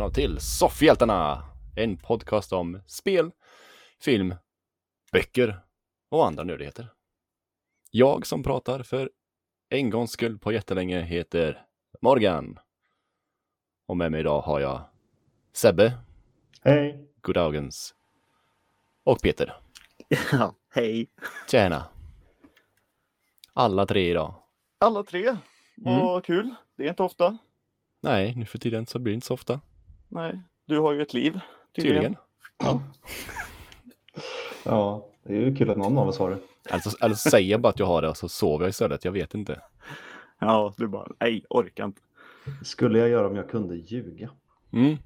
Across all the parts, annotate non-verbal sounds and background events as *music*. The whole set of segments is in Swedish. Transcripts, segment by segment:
Välkomna till Soffhjältarna! En podcast om spel, film, böcker och andra nördigheter. Jag som pratar för en gångs skull på jättelänge heter Morgan. Och med mig idag har jag Sebbe, Hej! Goddagens och Peter. Ja, hej. Tjena! Alla tre idag. Alla tre. Vad kul. Det är inte ofta. Nej, nu för tiden så blir det inte så ofta. Nej, du har ju ett liv. Tydligen. Ja, det är ju kul att någon av oss har det. Alltså, eller så säger jag bara att jag har det och så sover jag istället. Jag vet inte. Ja, du bara, nej, orkar inte. Skulle jag göra om jag kunde ljuga. Mm.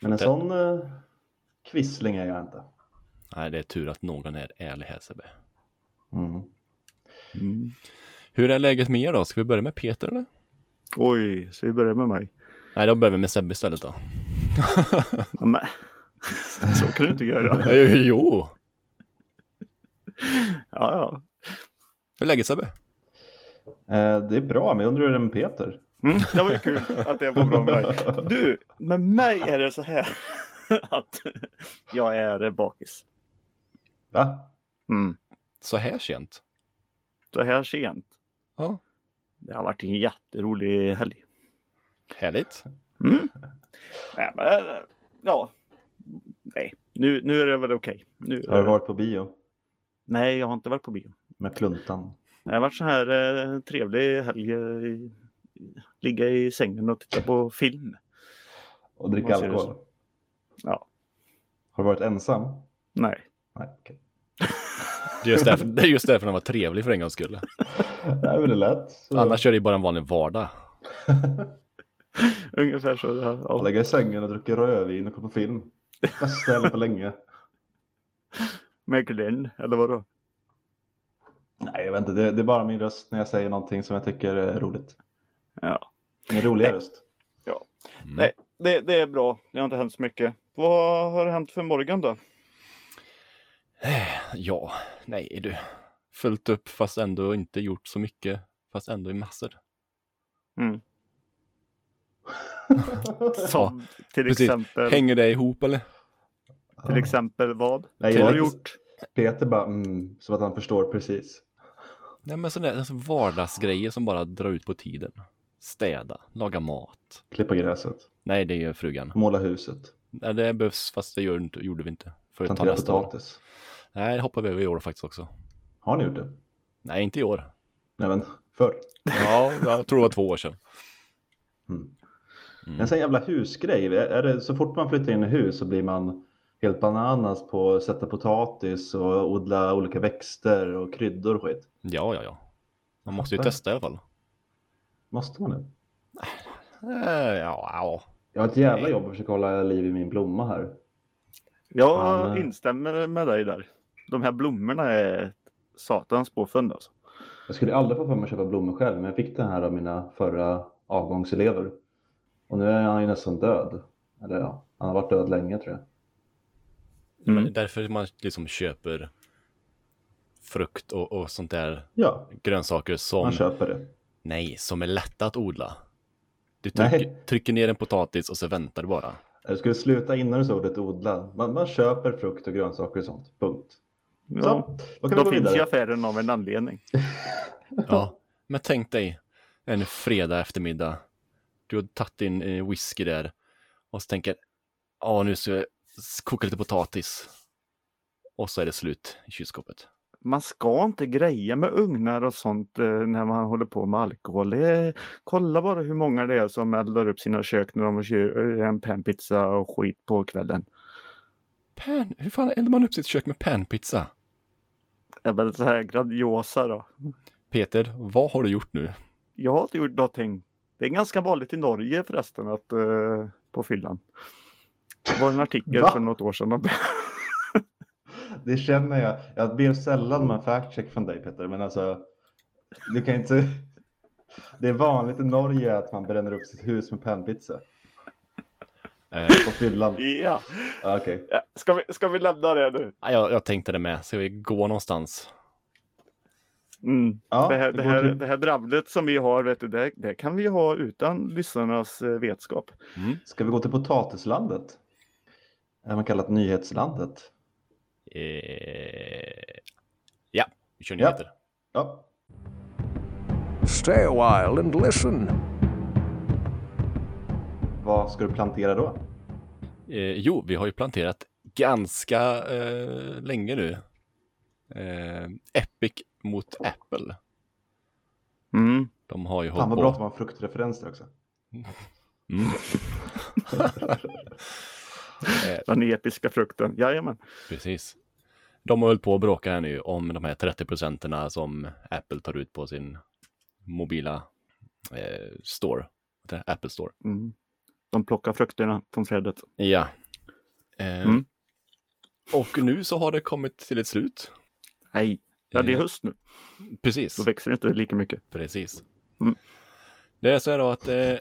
Men en Det- sån eh, kvissling är jag inte. Nej, det är tur att någon är ärlig här Sebbe. Mm. Hur är läget med er då? Ska vi börja med Peter eller? Oj, så vi börjar med mig. Nej, då börjar vi med Sebbe istället då. Men. *laughs* Så kan du inte göra. *laughs* jo! Ja, ja. Hur är läget Sebbe? Eh, det är bra, men jag undrar hur det är med Peter? Mm, det var ju kul att det var bra med dig. Du, med mig är det så här *laughs* att jag är bakis. Va? Mm. Så här sent? Så här sent. Ja. Det har varit en jätterolig helg. Härligt. Mm. Nej, men, ja. Nej, nu, nu är det väl okej. Nu, Har du varit på bio Nej, jag har inte varit på bio. med Kluntan? Det har varit så här eh, trevlig helg. eh, i- Ligga i sängen och titta på film. Och dricka alkohol? Ja, Har du varit ensam? nej. Nej, okej. Det är just därför, det är just därför den var trevlig för en gångs skull. *laughs* Det är väl lätt. Så Annars är det ju bara en vanlig vardag. *laughs* *laughs* Ungefär så. Ja, ja. Lägga i sängen och dricka rödvin och kolla på film. Bästa stället på länge. Med Glenn, eller vadå? Nej, jag vet inte. Det, det är bara min röst när jag säger någonting som jag tycker är roligt. Ja. Min roliga röst. Mm. Nej, det, det är bra. Det har inte hänt så mycket. Vad har hänt för Morgan då? Ja, nej du. Fullt upp fast ändå inte gjort så mycket. Fast ändå i massor. Mm. *laughs* Som till precis. exempel, Hänger det ihop eller? till exempel vad? Nej, har jag- du gjort? Peter bara mm, som att han förstår precis. Nej men sådana alltså vardagsgrejer som bara drar ut på tiden. Städa, laga mat. Klippa gräset, Nej, det är frugan. måla huset, Nej, det behövs fast det gör, gjorde vi inte. För att ta nästa år. potatis. Nej, det hoppar vi över i år faktiskt också. Har ni gjort det? Nej, inte i år. Nej men förr. Ja, jag tror det var två år sedan. Mm. Mm. En sån jävla husgrej. Är det, så fort man flyttar in i hus så blir man helt bananas på att sätta potatis och odla olika växter och kryddor och skit. Ja, ja, ja. Man måste ju Fattar. testa i alla fall. Måste man det? Eh, ja, ja. Jag har ett jävla jobb att försöka hålla liv i min blomma här. Jag eh, instämmer med dig där. De här blommorna är satans påfund alltså. Jag skulle aldrig få för mig att köpa blommor själv, men jag fick den här av mina förra avgångselever. Och nu är han ju nästan död. Eller ja, han har varit död länge tror jag. Men det är därför man liksom köper frukt och, och sånt där Ja, grönsaker som, man köper det. nej, som är lätta att odla. Du trycker, trycker ner en potatis och så väntar du bara. Jag skulle sluta innan du sa ordet odla. Man, man köper frukt och grönsaker och sånt. Punkt. Ja, Så, då kan vi då gå finns vidare. ju affären av en anledning. *laughs* Ja, men tänk dig en fredag eftermiddag. Du har tagit din eh, whisky där och så tänker, ja nu ska jag koka lite potatis. Och så är det slut i kylskåpet. Man ska inte greja med ugnar och sånt eh, när man håller på med alkohol. Är, kolla bara hur många det är som eldar upp sina kök när de kör eh, en panpizza och skit på kvällen. Pan, hur fan eldar man upp sitt kök med panpizza? Det är väl så här grandiosa då. Peter, vad har du gjort nu? Jag har inte gjort någonting. Det är ganska vanligt i Norge förresten att eh, på fyllan. Det var en artikel Va? för något år sedan. om det. *laughs* Det känner jag. Jag ber sällan om en fact check från dig Peter, men alltså. Du kan inte. *laughs* Det är vanligt i Norge att man bränner upp sitt hus med panpizza Eh, på fyllan. Ja. Ah, Okej. Ja, Ska, vi, ska vi lämna det nu? ja, jag, jag tänkte det med. Ska vi gå någonstans? Mm. Ja, det, här, det, här, det här dravlet som vi har, vet du, det, det kan vi ha utan lyssnarnas eh, vetskap. Mm. Ska vi gå till potatislandet? Även kallat nyhetslandet. Eh, ja, vi kör Ja. nyheter. Ja, Stay a while and listen. vad ska du plantera då? Eh, jo, vi har ju planterat ganska eh, länge nu. Eh, Epic mot Apple. Mm. De har ju Fan vad bra att det var en fruktreferens där också. Mm. *laughs* eh, Den episka frukten. Jajamän. precis. De har hållit på att bråka här nu om de här 30 procenterna som Apple tar ut på sin mobila eh, store. Apple Store. Mm. De plockar frukterna från trädet. Ja. Eh, Mm. Och nu så har det kommit till ett slut. Nej, ja, det är Eh, höst nu. Precis. Då växer det inte lika mycket. Precis. Mm. Det är så här då att... Eh,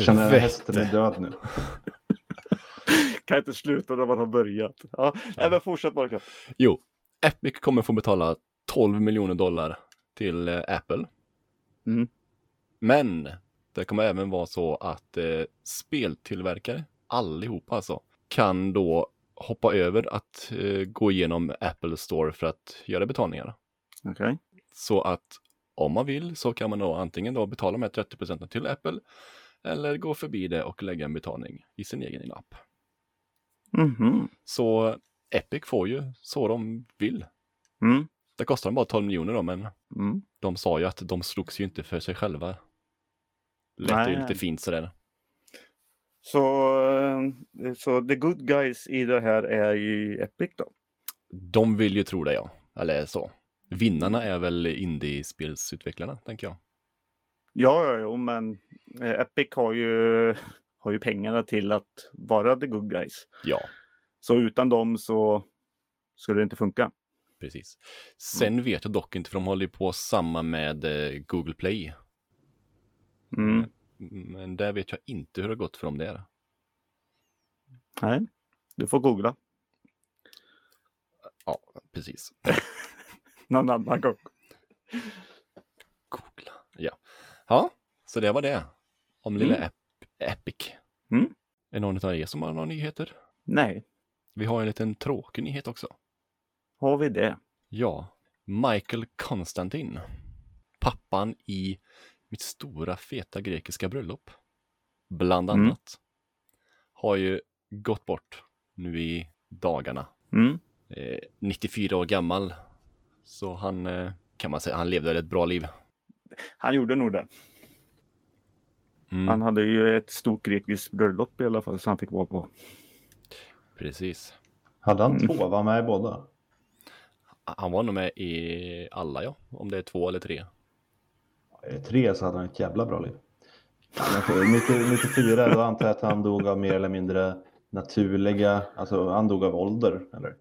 Känner att hästen är helvete. död nu. *laughs* Kan inte sluta när man har börjat. Ja, nej, men fortsätt bara. Jo, Epic kommer få betala 12 miljoner dollar till eh, Apple. Mm. Men det kommer även vara så att eh, speltillverkare, allihopa alltså, kan då hoppa över att eh, gå igenom Apple Store för att göra betalningar. Okej. Så att om man vill så kan man då antingen då betala med 30 procenten till Apple eller gå förbi det och lägga en betalning i sin egen app. Mhm. Så Epic får ju så de vill. Mm. Det kostar dem bara 12 miljoner då, men Mm. de sa ju att de slogs ju inte för sig själva. Lät ju lite fint sådär. Så, eh, så the good guys i det här är ju Epic då? De vill ju tro det ja, eller så. Vinnarna är väl indiespelsutvecklarna, tänker jag. Ja, ja, jo, men eh, Epic har ju, *laughs* har ju pengarna till att vara the good guys. Ja, Så utan dem så skulle det inte funka. precis. Sen vet jag dock inte, för de håller ju på samma med eh, Google Play. Mm. Men där vet jag inte hur det har gått för dem där. Nej, du får googla Ja, precis. *laughs* någon annan gång. Googla. Ja. ja, så det var det. Om lilla Mm. Ep- Epic. Mm. Är det någon av er som har några nyheter? Nej, Vi har en liten tråkig nyhet också. har vi det? Ja, Michael Konstantin. Pappan i mitt stora feta grekiska bröllop. Bland Mm. annat. Har ju gått bort nu i dagarna. Mm. Eh, 94 år gammal. Så han eh, kan man säga, han levde ett bra liv. Han gjorde nog det. Mm, Han hade ju ett stort grekiskt bröllop i alla fall som han fick vara på. Precis. Hade han Mm. två? Var med i båda? Han var nog med i alla ja, om det är två eller tre. Det tre så hade han ett jävla bra liv. Ja, men för 90, 94 då antar jag att han dog av mer eller mindre naturliga, alltså han dog av ålder eller?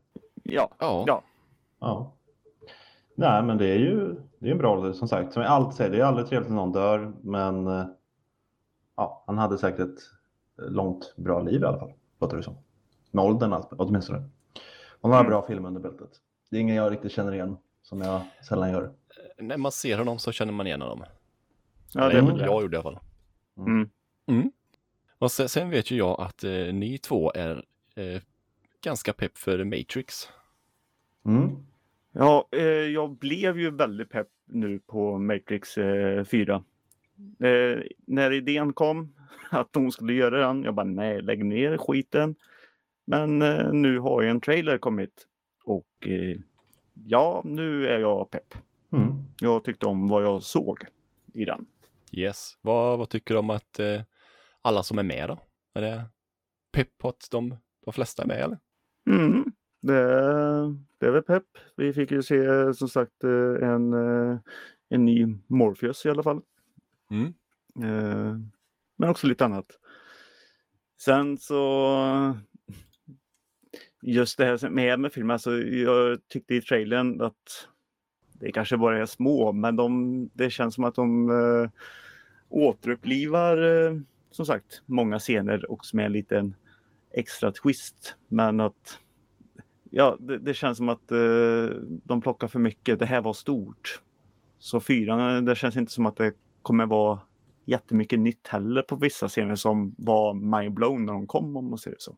Ja, Ja, ja. Nej men det är ju det är en bra ålder som sagt. Som jag alltid säger, det är aldrig trevligt när någon dör men eh, ja, han hade säkert ett långt bra liv i alla fall. Låter det som. Med åldern allt- åtminstone. Och några Mm. bra filmer under bältet. Det är ingen jag riktigt känner igen som jag sällan gör. När man ser honom så känner man igen honom. ja det är det. jag gjorde i alla fall. Mm. Mm. Och sen, sen vet ju jag att eh, ni två är eh, ganska pepp för Matrix. Mm. Ja, eh, jag blev ju väldigt pepp nu på Matrix eh, 4. Eh, när idén kom *laughs* att de skulle göra den, jag bara nej, lägg ner skiten. Men eh, nu har ju en trailer kommit och eh, ja, nu är jag pepp. Mm. Jag tyckte om vad jag såg i den. Yes. Vad, vad tycker du om att eh, alla som är med då? Är det pepp på att de, de flesta är med eller? Mm, det, det är väl pepp. Vi fick ju se som sagt eh, en, eh, en ny Morpheus i alla fall. Mm. Eh, Men också lite annat. Sen så just det här är med filmen, alltså jag tyckte i trailern att det kanske bara är små, men de, det känns som att de eh, återupplivar eh, som sagt många scener och med en liten extra twist. Men att Ja, det, det känns som att eh, de plockar för mycket. Det här var stort. Så fyran, eh, det känns inte som att det kommer vara jättemycket nytt heller på vissa scener som var mindblown när de kom om man säger så.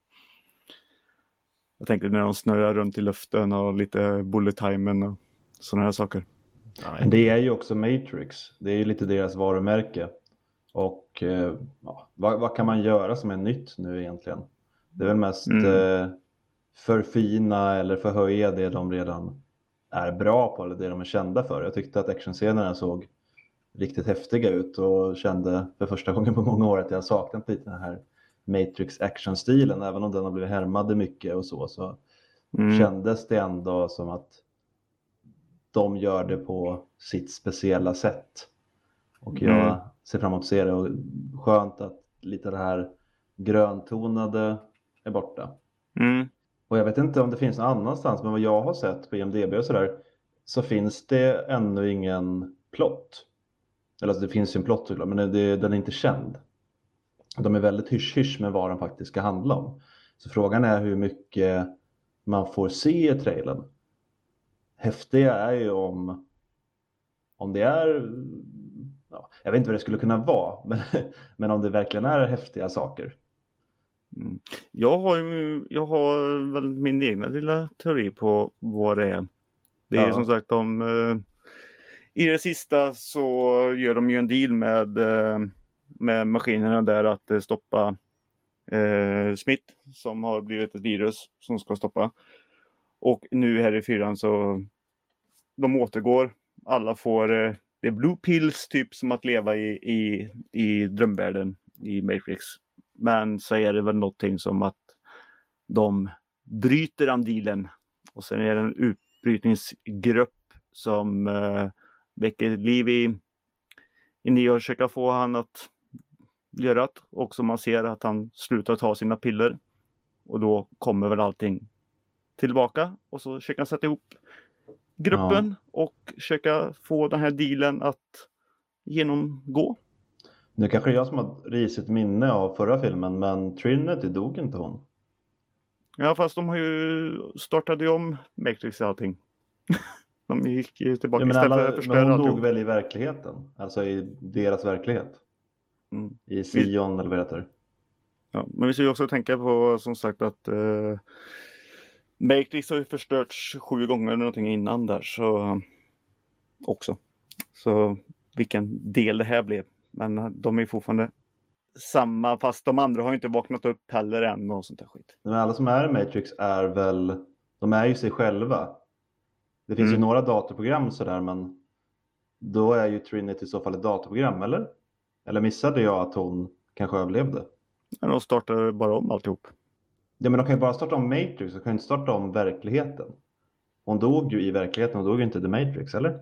Jag tänker när de snurrar runt i luften och lite bullet timen och sådana här saker. Men det är ju också Matrix. Det är ju lite deras varumärke. Och eh, ja, vad, vad kan man göra som är nytt nu egentligen? Det är väl mest Mm. eh, förfina eller förhöja det de redan är bra på eller det de är kända för. Jag tyckte att actionscenerna såg riktigt häftiga ut och kände för första gången på många år att jag saknat lite den här Matrix action-stilen. Även om den har blivit härmad mycket och så, så Mm. kändes det ändå som att de gör det på sitt speciella sätt. Och jag Mm. ser fram emot att se det och skönt att lite det här gröntonade är borta. Mm. Och jag vet inte om det finns någon annanstans, men vad jag har sett på IMDB och sådär så finns det ännu ingen plott. Eller alltså det finns ju en plott såklart, men det, den är inte känd. De är väldigt hysch-hysch med vad den faktiskt ska handla om. Så frågan är hur mycket man får se i trailern. Häftiga är ju om, om det är, ja, jag vet inte vad det skulle kunna vara, *laughs* men, men om det verkligen är häftiga saker. Mm. Jag har, jag har väl min egna lilla teori på vad det är. Det är Ja. som sagt de eh, I det sista så gör de ju en deal med, eh, med maskinerna där att eh, stoppa eh, Smith som har blivit ett virus som ska stoppa. Och nu här i fyran så de återgår. Alla får eh, det är blue pills typ som att leva i, i, i drömvärlden i Matrix. Men så är det väl någonting som att de bryter andilen och sen är det en utbrytningsgrupp som eh, väcker liv i, i Neo och försöker få han att göra det. Och som man ser att han slutar ta sina piller. Och då kommer väl allting tillbaka och så försöker han sätta ihop gruppen och försöka få den här dealen att genomgå. Nu kanske jag som har risigt minne av förra filmen, men Trinity dog inte hon. Ja, fast de har ju startade ju om Matrix och allting. *laughs* De gick ju tillbaka Ja, men, istället för alla, att men förstöra hon alltihop. dog väl i verkligheten? Alltså i deras verklighet? Mm. I Sion eller vad det heter? Ja, men vi ska ju också tänka på som sagt att eh, Matrix har ju förstörts sju gånger eller någonting innan där så också. Så vilken del det här blev. Men de är fortfarande samma fast de andra har inte vaknat upp heller än och sånt där skit. Men alla som är i Matrix är väl, de är ju sig själva. Det finns Mm. ju några datorprogram sådär, men då är ju Trinity i så fall ett datorprogram, eller? Eller missade jag att hon kanske överlevde? Men de startar bara om alltihop. Ja, men de kan ju bara starta om Matrix, de kan ju inte starta om verkligheten. Hon dog ju i verkligheten, hon dog ju inte i The Matrix, eller?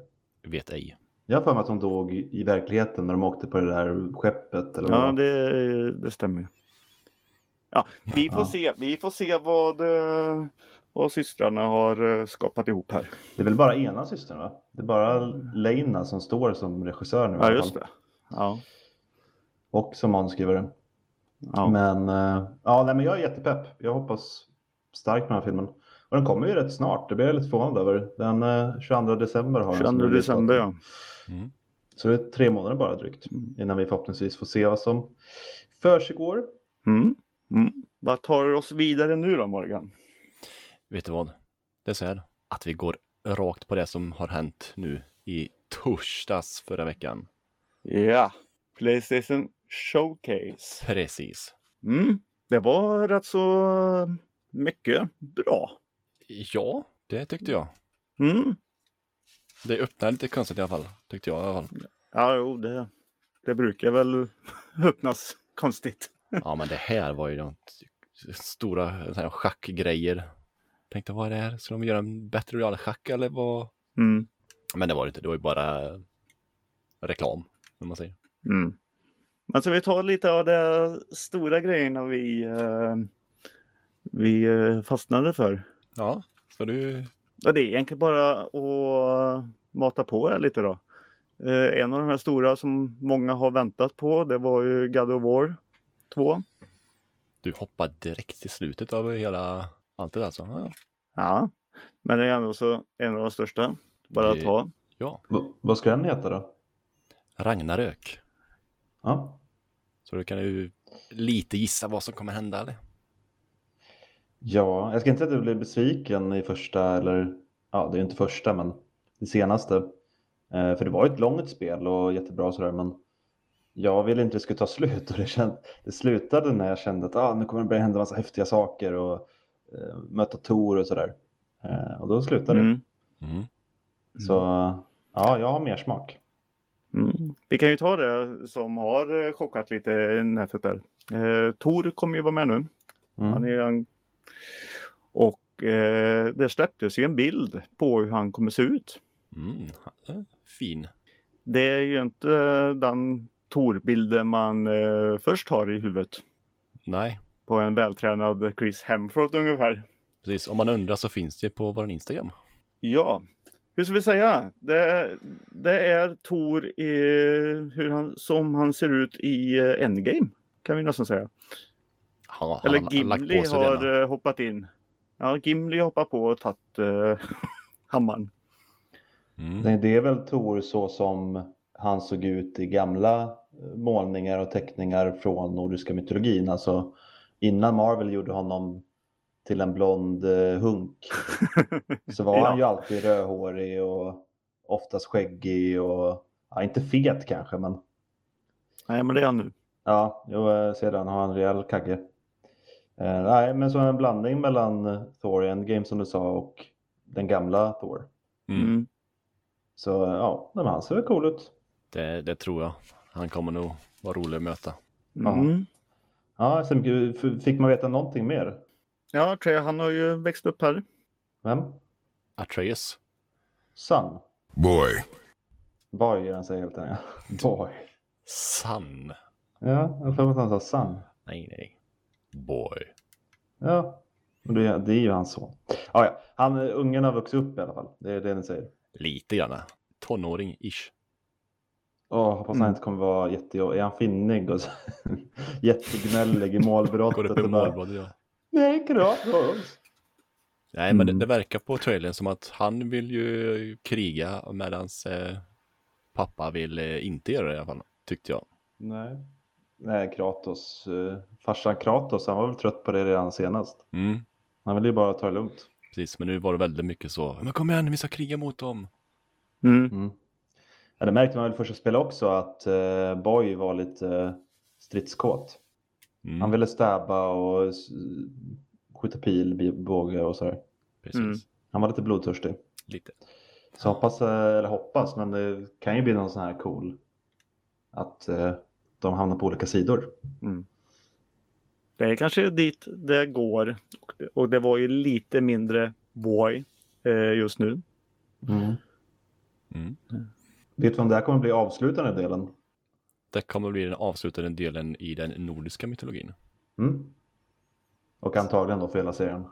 Vet ej. Jag har för mig att hon dog i verkligheten när de åkte på det där skeppet. Eller Ja, det det, det stämmer. Ja, vi får Ja. se. Vi får se vad, eh, vad systrarna har eh, skapat ihop här. det är väl bara ena systern, va? Det är bara Leina som står som regissör nu. Ja, just det. Ja, Och som manusskrivare. Ja. Men, eh, ja, nej, men jag är jättepepp. Jag hoppas starkt på den här filmen. Och den kommer ju rätt snart. Det blir jag lite förvånad över. Den eh, 22 december har den 22 som releasedatum. december, ja. Mm. Så det är tre månader bara drygt innan vi förhoppningsvis får se vad som försiggår. Mm. Mm. Vad tar oss vidare nu då, Morgan? Vet du vad? Det är så här att vi går rakt på det som har hänt nu i torsdags förra veckan. Ja, Playstation Showcase. Precis. Mm. Det var rätt så mycket bra. Ja, det tyckte jag. Mm. Det öppnade lite konstigt i alla fall, tyckte jag i alla fall. Ja, jo, det, det brukar väl *laughs* öppnas konstigt. *laughs* Ja, men det här var ju de stora så här, schackgrejer. Tänkte, vad är det här? Ska de göra en bättre realschack eller vad? Mm. Men det var det inte, det var ju bara reklam, om man säger. Mm. Men så vi tar lite av de stora grejerna vi, eh, vi eh, fastnade för. Ja, ska du? Ja, det är egentligen bara att mata på lite då. Eh, en av de här stora som många har väntat på det var ju God of War 2. Du hoppar direkt till slutet av hela allt det där. Så, ja. Ja, men det är ändå så en av de största. Bara att ha. Ja, V- vad ska den heta då? Ragnarök. Ja. Så du kan ju lite gissa vad som kommer hända eller? Ja, jag ska inte säga att du blev besviken i första, eller ja, det är ju inte första, men det senaste. Eh, för det var ju ett långt spel och jättebra sådär, men jag ville inte det skulle ta slut och det, känd, det slutade när jag kände att ah, nu kommer det börja hända massa häftiga saker och eh, möta Tor och sådär. Eh, och då slutade det. Mm. Mm. Så ja, jag har mer smak. Mm. Vi kan ju ta det som har eh, chockat lite i nätet där. Eh, Tor kommer ju vara med nu. Han Mm. är en... Och eh, det släpptes ju en bild på hur han kommer se ut. Mm. Fin. Det är ju inte den Tor-bilden man eh, först har i huvudet. Nej, På en vältränad Chris Hemsworth ungefär. precis. Om man undrar så finns det på vår Instagram. Ja, hur ska vi säga? Det, det är Tor i, hur han, som han ser ut i eh, Endgame. Kan vi nästan säga. Han, Eller han, han Gimli sig har denna. eh, hoppat in. Ja, Gimli hoppar på och tagit eh, *laughs* hammaren. Mm. Nej, Det är väl Tor så som han såg ut i gamla målningar och teckningar från nordiska mytologin. Alltså innan Marvel gjorde honom till en blond eh, hunk *laughs* så var Ja. han ju alltid rödhårig och oftast skäggig och ja, inte fet kanske men Nej, men det är han nu. ja, jo, eh, sedan har han rejäl kagge. Eh, nej, men så en blandning mellan eh, Thor i Endgame som du sa och den gamla Thor. Mm. Mm. Så ja, men han ser väl cool ut. Det, det tror jag. Han kommer nog vara rolig att möta. Ja. Mm. Ja, sen f- fick man veta någonting mer? Ja, Trey, han har ju växt upp här. Vem? Atreus. Sun. Boy. Boy gör han sig helt enkelt. Boy. Sun. Ja, jag mig att han sa Sun. Nej, nej. Boy. Ja, men det, det är ju hans son. Ja, ja. Han, ungen har vuxit upp i alla fall. Det är det ni säger. Lite grann. Tonåring-ish. Åh, hoppas Mm. han inte kommer vara jätte... Är han finnig och så... *laughs* jättegnällig i målbrottet? Går upp i målbrottet, ja. Nej, bra. Nej, men det, Mm. det verkar på trailern som att han vill ju kriga medan eh, pappa vill eh, inte göra det i alla fall. Tyckte jag. Nej. Nej, Kratos. Eh, farsan Kratos, han var väl trött på det redan senast. Mm, Han ville ju bara ta det lugnt. precis, men nu var det väldigt mycket så. Men kom igen, vi ska kriga mot dem. Mm. Mm. Ja, det märkte man väl första spelet också att eh, Boy var lite eh, stridskåt. Mm, Han ville stäba och skjuta pil, båge och sådär. precis. Mm. Han var lite blodtörstig. Lite. Så hoppas, eller hoppas, men det kan ju bli någon sån här cool. Att eh, de hamnar på olika sidor. Det är kanske dit det går. Och det- var ju lite mindre boy eh, just nu. Mm. Vet du om det här kommer bli avslutande delen? Det kommer bli den avslutande delen i den nordiska mytologin. Mm. Och antagligen då för hela serien.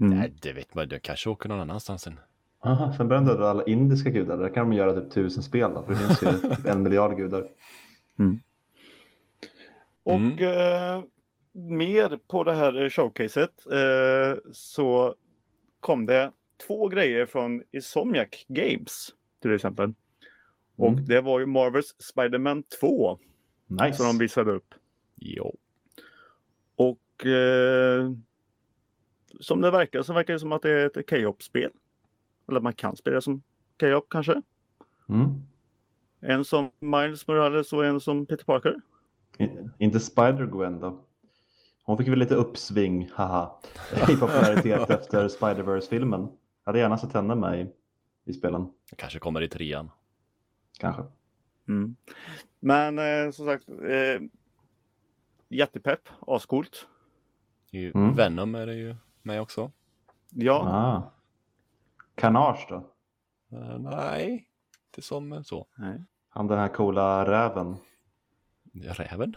Mm. Nej, det vet man. Det kanske åker någon annanstans sen. Aha, sen börjar de alla indiska gudar. Där kan de göra typ tusen spel då, för det finns ju *laughs* en miljard gudar. Och Mm. eh, mer på det här showcaset eh, så kom det två grejer från Insomniac Games till exempel. Och Mm. det var ju Marvels Spider-Man 2 Nice. som de visade upp. Jo. Och eh, som det verkar så verkar det som att det är ett K-op-spel. Eller man kan spela som K-op kanske. Mm. En som Miles Morales och en som Peter Parker. I- Inte Spider-Gwen då. Hon fick väl lite uppsving, haha, i *laughs* popularitet efter Spider-Verse-filmen. Jag hade gärna sett henne med i, i spelen, Det kanske kommer i trean. Kanske. Mm. Men eh, som sagt, eh, jättepepp, ascoolt. I Mm. Venom är det ju med också. Ja, Ah. Carnage då? Eh, nej, inte som så. nej. Han den här coola räven. Räven?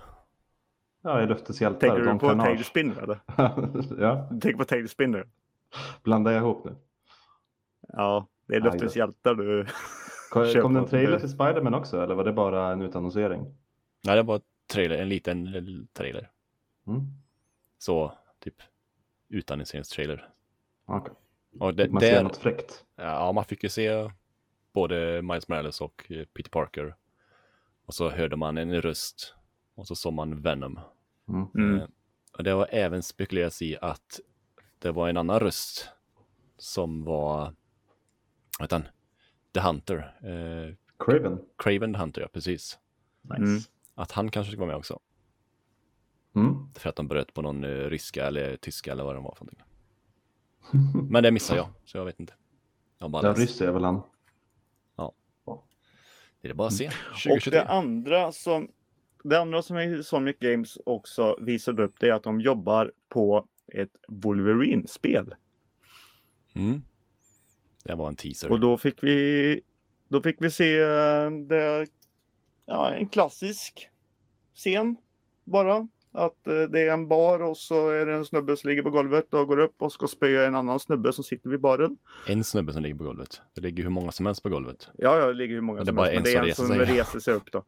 Ja, i Luftens hjältar. Tänker du på Carnage. Tailspinner eller? *laughs* ja, Du tänker på Tailspinner? blandar jag ihop nu. Ja, det är Luftens då. hjältar du Kom, det en trailer till Spider-Man också eller var det bara en utannonsering? Nej, det var trailer, en liten eh, trailer. Mm. Så, typ utannonseringstrailer. Okej. Och det, Man ser där, något fräckt. ja, man fick ju se både Miles Morales och eh, Peter Parker. Och så hörde man en röst och så såg man Venom. Mm. Mm. Eh, Och det var även spekulerats i att det var en annan röst som var, vad heter han? The Hunter. Eh, Craven. Craven the Hunter, ja precis. Nice. Mm. Att han kanske skulle vara med också. Mm. För att de bröt på någon eh, ryska eller tyska eller vad det var för någonting. *laughs* Men det missade jag, så jag vet inte. Jag bara Den ryss är väl han. Det är bara att se. Och 2023. det andra som det andra som Insomniac Games också visade upp det är att de jobbar på ett Wolverine-spel. Mm. Det var en teaser. Och då fick vi då fick vi se eh, det, ja, en klassisk scen bara. Att eh, det är en bar och så är det en snubbe som ligger på golvet och går upp och ska spöa en annan snubbe som sitter vid baren. En snubbe som ligger på golvet. Det ligger hur många som helst på golvet. Ja, ja, det ligger hur många som helst, men en det är en som reser sig. reser sig upp då.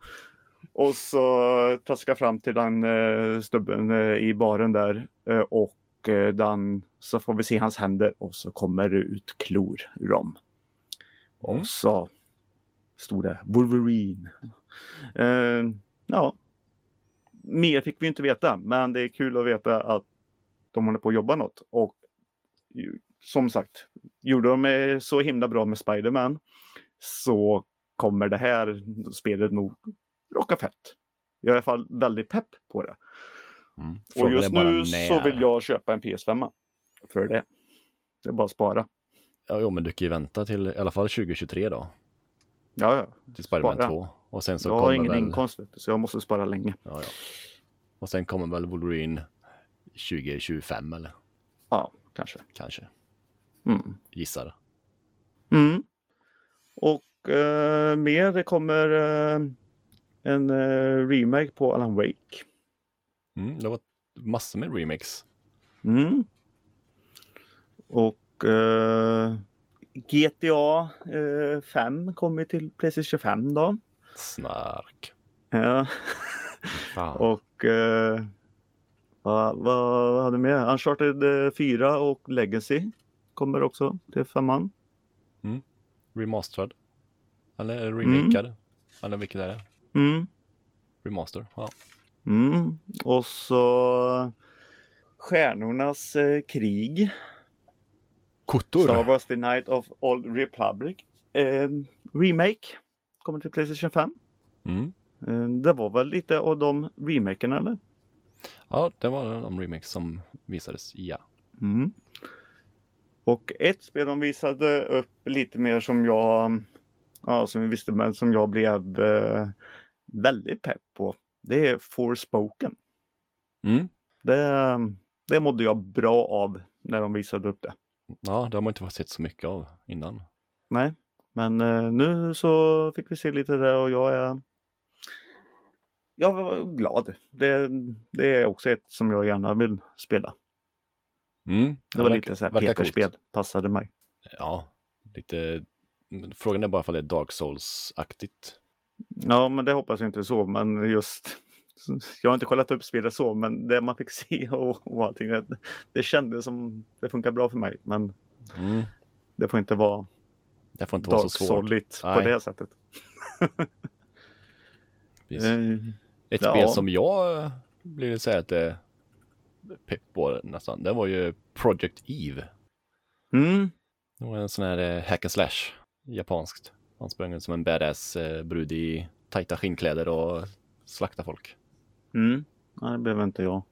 Och så traskar fram till den uh, snubben eh, i baren där eh, och eh, den, så får vi se hans händer och så kommer det ut klor ur dem. Mm. Och så stod det Wolverine. Eh, ja, mer fick vi inte veta, men det är kul att veta att de håller på att jobba något. Och som sagt, gjorde de eh, så himla bra med Spider-Man så kommer det här spelet nog rocka fett. Jag är i alla fall väldigt pepp på det. Mm. Och just bara nu när. så vill jag köpa en PS5 för det. Det är bara att spara. Ja, jo, men du kan ju vänta till i alla fall 2023 då. Ja, ja. Till Spiderman Spara. 2. Och sen så Jag har ingen väl... inkomst så jag måste spara länge. Ja, ja. Och sen kommer väl Wolverine 2025 eller Ja, kanske. kanske. Mm. Gissar. Mm. Och eh, mer, det kommer eh, en eh, remake på Alan Wake. Mm, det var massor med remakes. Mm. Och eh, GTA eh, 5 kommer till Playstation 25 då. Snark. Ja. *laughs* Och eh, vad, vad hade med? Uncharted eh, 4 och Legacy kommer också till femman. Remastered. Eller remakad. Eller vilket är det? Mm. Remaster. Ja. Mm. Och så Stjärnornas eh, krig. Kottor. Star Wars The Night of Old Republic. Eh, remake. Kommer till Playstation 5. Mm. Eh, det var väl lite av de remakerna eller? Ja, det var de remakes som visades. Ja. Mm. Och ett spel de visade upp lite mer som jag, ja som vi visste men som jag blev eh, väldigt pepp på. Det är Forspoken. Mm. Det, det mådde jag bra av när de visade upp det. Ja, det har man inte fått sett så mycket av innan. Nej, men eh, nu så fick vi se lite där och jag är jag var glad. Det, det är också ett som jag gärna vill spela. Mm. Det var verkar- lite så här. Peterspel, passade mig. Ja, lite. Frågan är bara ifall det är Dark Souls-aktigt. Ja, men det hoppas jag inte så, men just *laughs* jag har inte kollat upp spelet så, men det man fick *laughs* se och, och allting, det, det kändes som det funkar bra för mig. Men Mm. det får inte vara Det får inte vara så svårt. På det sättet. *laughs* Eh, Ett ja. spel som jag eh, blir säga att det är pepp på nästan. Det var ju Project Eve. Mm, Det var en sån här eh, hack and slash. Japanskt. Han sprang ut som en badass eh, brud i tajta skinnkläder och slakta folk. mm. Nej, det behöver inte jag.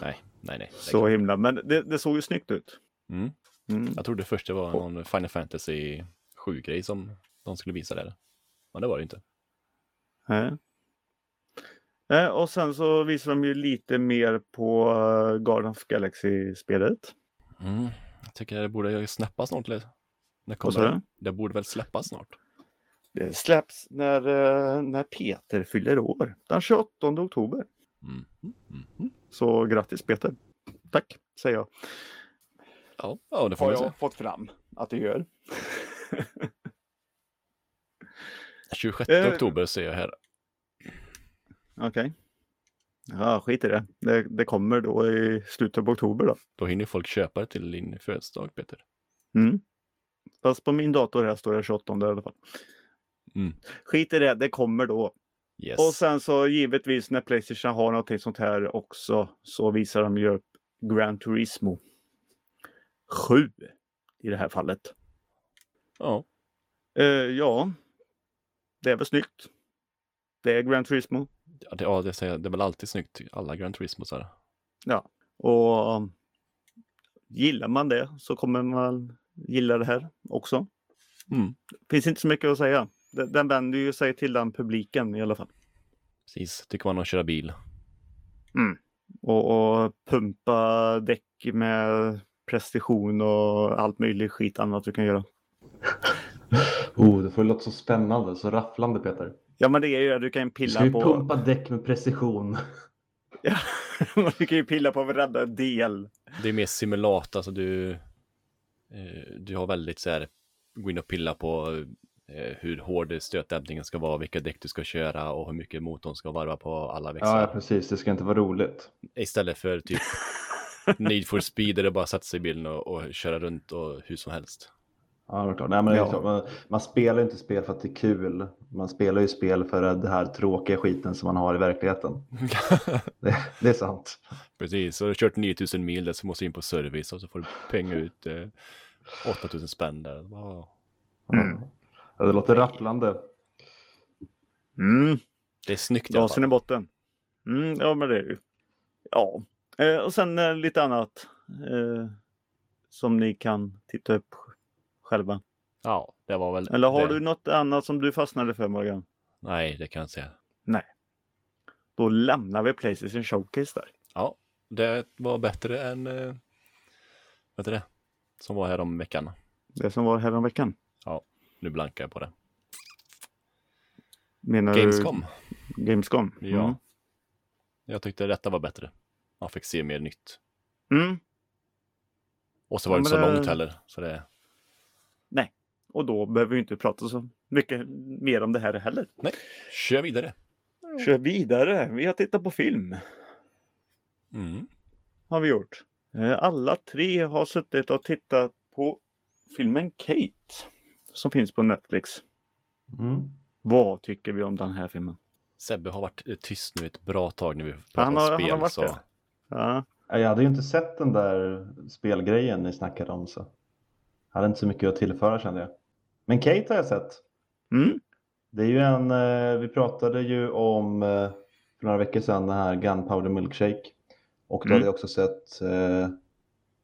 Nej, nej, nej. Så himla, men det, det såg ju snyggt ut. Mm. Mm. Jag trodde först det var någon Final Fantasy 7-grej som de skulle visa där. Men det var det inte. Nej. Eh, Och sen så visar de ju lite mer på uh, Garden of Galaxy-spelet. Mm. Jag tycker det borde ju släppas snart. När kommer du? det? Borde väl släppas snart. Det släpps när, eh, när Peter fyller år, den 28 oktober. Mm. Mm. Så grattis Peter. Tack, säger jag. Ja, ja, det får Har vi se. jag fått fram att det gör. *laughs* 26 Eh. oktober ser jag här. Okej. Ja, skit i det. det. Det kommer då i slutet på oktober då. Då hinner folk köpa det till din födelsedag, Peter. Mm. Fast på min dator här står det 28 i alla fall. Mm. Skit i det, det kommer då. Yes. Och sen så givetvis när Playstation har någonting sånt här också så visar de ju upp Gran Turismo 7 i det här fallet. Ja, Eh, ja, det är väl snyggt. Det är Gran Turismo. ja, det, ja det, säger, det är väl alltid snyggt. Alla Gran Turismo så här. Ja, och um, gillar man det så kommer man gilla det här också. Mm. Finns inte så mycket att säga. Den, den vänder ju sig till den publiken i alla fall. Precis, tycker man om att köra bil. Och, och pumpa däck med precision och allt möjligt skit annat du kan göra. *laughs* Oh, det får låta så spännande, så rafflande Peter. Ja men det är ju det, du kan ju Du pilla ska ju på... pumpa däck med precision. *laughs* Ja, *laughs* du kan ju pilla på varenda del. Det är mer simulator, alltså du, du har väldigt så här, gå in och pilla på eh, hur hård stötdämpningen ska vara, vilka däck du ska köra och hur mycket motorn ska varva på alla växlar. Ja, precis. Det ska inte vara roligt. Istället för typ *laughs* Need for speed där det bara sätta sig i bilen och, och köra runt och hur som helst. Ja, det är klart. Nej, men det är Ja. klart. Man, man spelar ju inte spel för att det är kul. Man spelar ju spel för det här tråkiga skiten som man har i verkligheten. *laughs* Det, det är sant. Precis, så har du kört 9000 mil där så måste du in på service och så får du penga ut eh, 8000 spänn där. Wow. Mm. Ja, det låter rafflande. Mm, Det är snyggt gasen i botten. Mm, ja men det är det ju. Ja, eh, och sen eh, lite annat eh, som ni kan titta upp själva. Ja, det var väl Eller har det. du något annat som du fastnade för Morgan? Nej, det kan jag inte säga. Då lämnar vi Playstation Showcase där. Ja, det var bättre än, eh, vad heter det, som var här om veckan. Det som var häromveckan. Nu blankar jag på det. Menar Gamescom. du Gamescom? Ja. Mm. Jag tyckte detta var bättre. Man fick se mer nytt. Mm. Och så var Ja, det inte så det- långt heller. Så det, Och då behöver vi inte prata så mycket mer om det här heller. kör vidare. Kör vidare. Vi har tittat på film. Mm. Har vi gjort. Eh, Alla tre har suttit och tittat på filmen Kate. Som finns på Netflix. Mm. Vad tycker vi om den här filmen? Sebbe har varit eh, tyst nu ett bra tag när vi pratar om har- han spel. har varit så... det. Ja, Jag hade ju inte sett den där spelgrejen ni snackade om. Så. Hade inte så mycket att tillföra kände jag. Men Kate har jag sett. Mm. Det är ju en, eh, vi pratade ju om eh, för några veckor sedan den här Gunpowder Milkshake. Och då Mm. hade jag också sett, eh,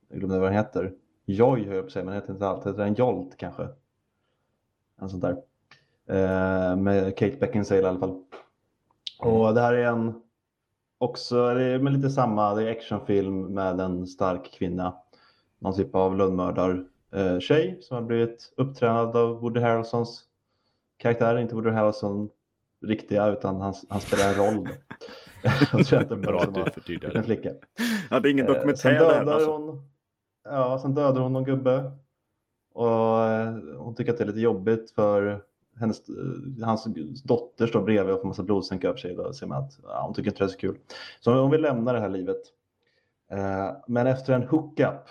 jag glömde vad den heter. Joy höll jag på att säga, men det heter inte allt. Heter den Jolt kanske? En sån där. Med Kate Beckinsale i alla fall. Och det här är en, också, det är med lite samma, det är actionfilm med en stark kvinna. Någon typ av lönnmördar eh, tjej som har blivit upptränad av Woody Harrelsons karaktär, inte Woody Harrelson riktiga utan han, han spelar en roll. *laughs* Jag tror inte Bra du var förtydligar en det. flicka. ja, det är ingen Eh, dokumentär här. dödar Alltså. hon, ja, sen dödar hon någon gubbe. Och eh, hon tycker att det är lite jobbigt för hennes, eh, hans dotter står bredvid och får massa blodsänk över sig. Då ser man att ja, hon tycker inte det är så kul. Så hon vill lämna det här livet. Eh, Men efter en hookup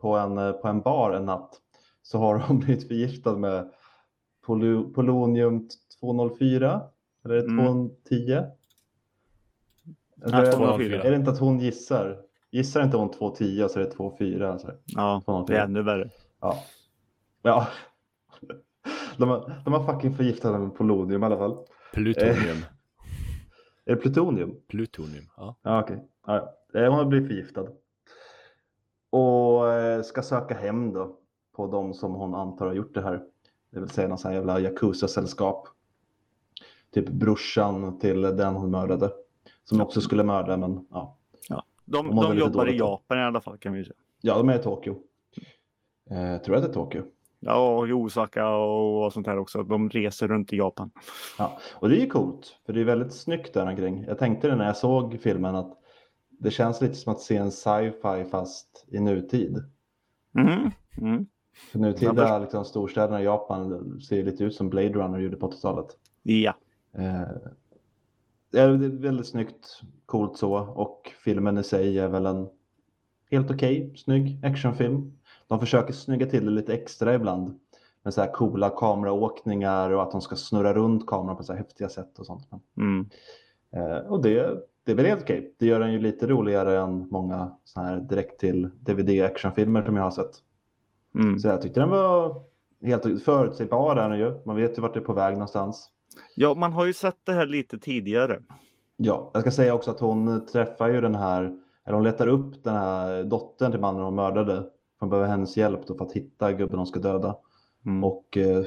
på en, eh, på en bar en natt så har *laughs* hon blivit förgiftad med polo, polonium 204. Eller är det Mm. 210? Ja, Eller- 204. är det inte att hon gissar? Gissar inte hon 210 så är det 24? Så. Ja, det 204. är ännu värre. Ja. ja. *laughs* De har, de har fucking förgiftat henne med polonium i alla fall. Plutonium. *laughs* Är det plutonium? Plutonium. Ja. Ja, okej. Ja, ja. Eh, Hon har blivit förgiftad. Och eh, ska söka hem då på de som hon antar har gjort det här. Det vill säga någon sån här jävla Yakuza-sällskap. Typ brorsan till den hon mördade. Som också skulle mörda, men ja. De, De de lite jobbar i. Japan i alla fall kan vi säga. Ja, de är i Tokyo. Eh, tror jag att det är Tokyo. Ja, och i Osaka och sånt här också. De reser runt i Japan. Ja, och det är ju coolt, för det är väldigt snyggt där omkring. Jag tänkte det när jag såg filmen att det känns lite som att se en sci-fi fast i nutid. Mm. Mm. För nutida Ja, liksom, storstäderna i Japan ser lite ut som Blade Runner gjorde på 80-talet. Ja. Eh, det är väldigt snyggt, coolt så och filmen i sig är väl en helt okej, okay, snygg actionfilm. De försöker snygga till det lite extra ibland med så här coola kameraåkningar och att de ska snurra runt kameran på så här häftiga sätt och sånt. Mm. Eh, och det, det är väl helt okej. Det gör den ju lite roligare än många så här direkt till DVD actionfilmer som jag har sett. Mm. Så jag tyckte den var helt förutsägbar där ju. Man vet ju vart det är på väg någonstans. Ja, man har ju sett det här lite tidigare. Ja, jag ska säga också att hon träffar ju den här, eller hon letar upp den här dottern till mannen hon mördade. Hon behöver hennes hjälp då för att hitta gubben hon ska döda. Mm. Och eh,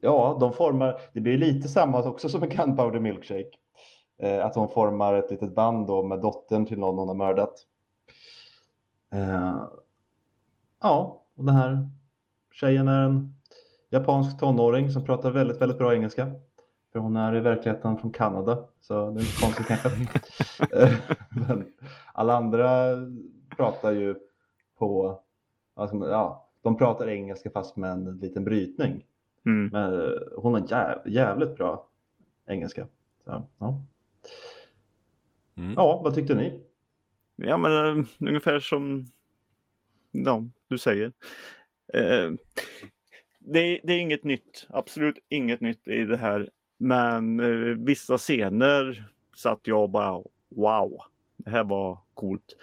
ja, de formar, det blir lite samma också som en Gunpowder Milkshake. Eh, att hon formar ett litet band då med dottern till någon hon har mördat. Eh, ja, och den här tjejen är en japansk tonåring som pratar väldigt, väldigt bra engelska. För hon är i verkligheten från Kanada, så det är inte konstigt kanske. Eh, Men alla andra pratar ju på, alltså, ja, de pratar engelska fast med en liten brytning. Mm. Men hon har jäv, jävligt bra engelska. Så, ja. Mm. ja, vad tyckte ni? Ja, men uh, ungefär som ja, du säger. Uh, det, det, är inget nytt, absolut inget nytt i det här. Men uh, vissa scener satt jag bara wow, det här var coolt.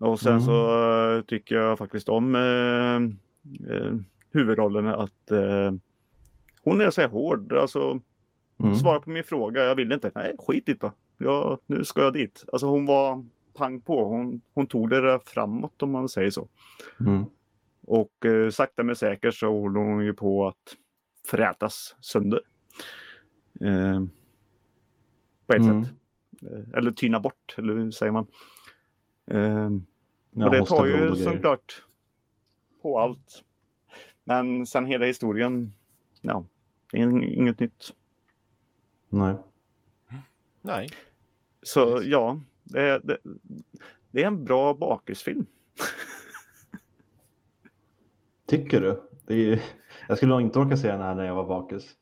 Och sen Mm. så tycker jag faktiskt om huvudrollen att hon är så här hård. Alltså, Mm. svara på min fråga, jag vill inte. Nej, skit i det. Ja, nu ska jag dit. Alltså hon var pang på. Hon, hon tog det där framåt om man säger så. Mm. Och eh, sakta men säkert så håller hon ju på att frätas sönder. Eh, på ett Mm. sätt. Eh, eller tyna bort, eller hur säger man? Eh, Ja, och det tar ju såklart på allt. Men sen hela historien, ja, inget nytt. Nej. Nej. Så ja, det är, det, det är en bra bakisfilm. *laughs* Tycker du? Det är, jag skulle nog inte orka se den här när jag var bakis.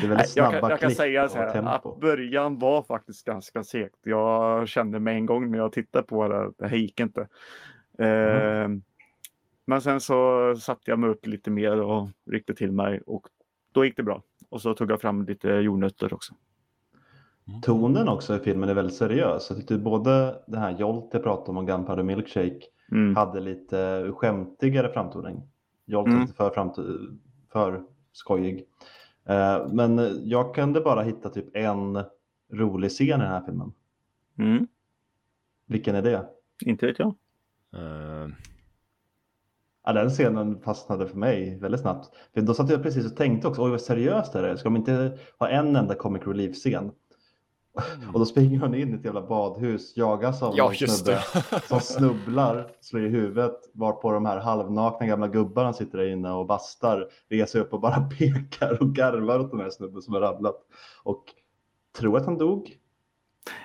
Det är väldigt snabba jag kan, jag kan säga så här, att början var faktiskt ganska segt. Jag kände med en gång när jag tittade på det, det här gick inte. Eh, men sen så satte jag mig upp lite mer och ryckte till mig och då gick det bra. Och så tog jag fram lite jordnötter också. Tonen också i filmen är väldigt seriös. Jag tyckte både det här Jolt jag pratade om och Gunpowder Milkshake Mm. hade lite skämtigare framtoning. Jolt är Mm. för, framt- för skojig. Eh, Men jag kunde bara hitta typ en rolig scen i den här filmen. Mm. Vilken är det? Inte vet jag. Eh, Ja, den scenen fastnade för mig väldigt snabbt. För då satt jag precis och tänkte också, oj vad seriöst är det Ska de inte ha en enda comic relief-scen? Och då springer hon in i ett jävla badhus, jagas av ja, någon snubbe *laughs* som snubblar, slår i huvudet, varpå de här halvnakna gamla gubbarna sitter där inne och bastar, reser upp och bara *laughs* pekar och garvar åt den här snubben som har ramlat. Och tror att han dog.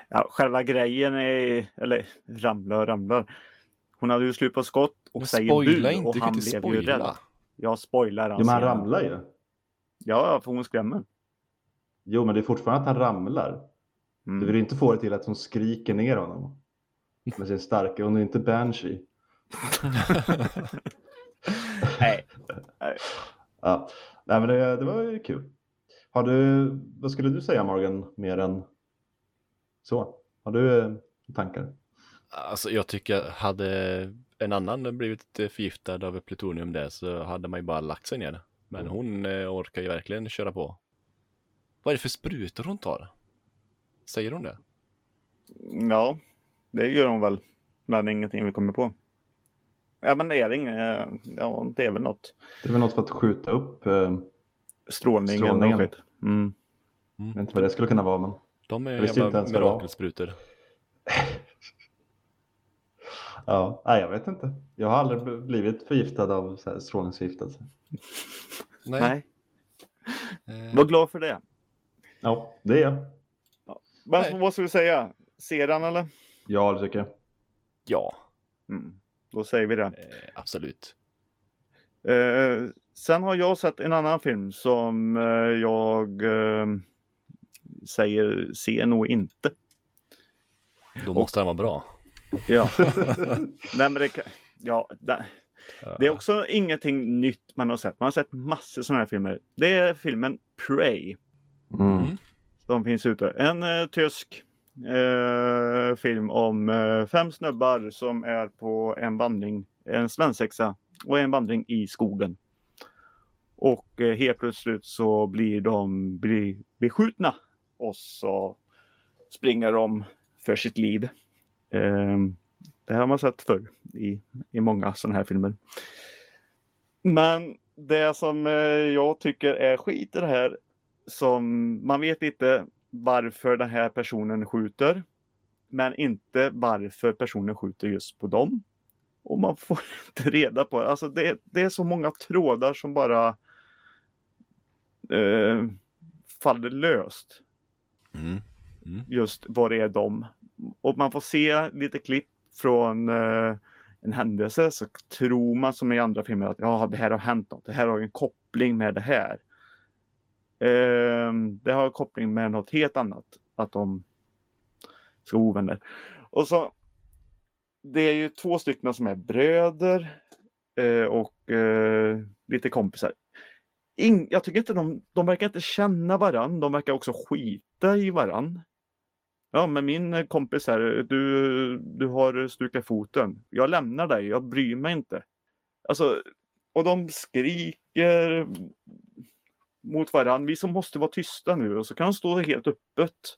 Ja, själva grejen är, eller ramlar och ramlar. Hon hade ju slut på skott och Men säger spoila bu inte, och han blev ju rädd. spoila. Jag spoilar Jo, men han ramlar ju. Ja, för hon skrämmer. Jo, men det är fortfarande att han ramlar. Du Mm. vill inte få det till att hon skriker ner honom. Med sin starka, hon är inte banshee. *laughs* Nej. Ja. Nej, men det, det var ju kul. Har du, vad skulle du säga Morgan, mer än så? Har du eh, tankar? Alltså jag tycker hade en annan blivit förgiftad av plutonium där så hade man ju bara lagt sig ner. Men hon eh, orkar ju verkligen köra på. Vad är det för sprutor hon tar? Säger hon det? Ja, det gör hon väl. Men ingenting vi kommer på. Ja, men det är inget. Ja, det är väl något. Det är väl något för att skjuta upp, eh, Strålning eller Strålningen. något skit. Mm. jag vet inte vad det skulle kunna vara, men De är jävla det mirakelsprutor. *laughs* ja, nej, jag vet inte. Jag har aldrig blivit förgiftad av så här strålningsförgiftelse. Nej. Eh, Var glad för det. Ja, det är jag. Men Nej. vad ska vi säga? Ser han eller? Ja, det tycker jag. ja, Mm. Då säger vi det. eh, absolut. Eh, sen har jag sett en annan film som eh, jag eh, säger se nog inte. Då måste den vara bra. Ja, *laughs* Nej, men det, ja, det, det är också ingenting nytt man har sett. Man har sett massor sådana här filmer. Det är filmen Prey Mm som finns ute. En eh, tysk eh, film om eh, fem snubbar som är på en vandring, en svensexa och en vandring i skogen. Och eh, helt plötsligt så blir de blir beskjutna och så springer de för sitt liv. Eh, det har man sett förr i, i många sådana här filmer. Men det som eh, jag tycker är skit i det här som man vet inte varför den här personen skjuter. Men inte varför personen skjuter just på dem. Och man får *laughs* inte reda på det. Alltså det, det är så många trådar som bara eh, faller löst. Mm. Just vad det är de. Och man får se lite klipp från eh, en händelse så tror man som i andra filmer att ja, det här har hänt något. Det här har en koppling med det här. Eh, det har koppling med något helt annat. Att de ska vara ovänner. Och så det är ju två stycken som är bröder eh, och eh, lite kompisar. In, jag tycker inte de, de verkar inte känna varann. De verkar också skita i varann. Ja, men min kompis här, du, du har stukat foten. Jag lämnar dig, jag bryr mig inte. Alltså, och de skriker mot varandra. Vi som måste vara tysta nu och så kan de stå helt öppet.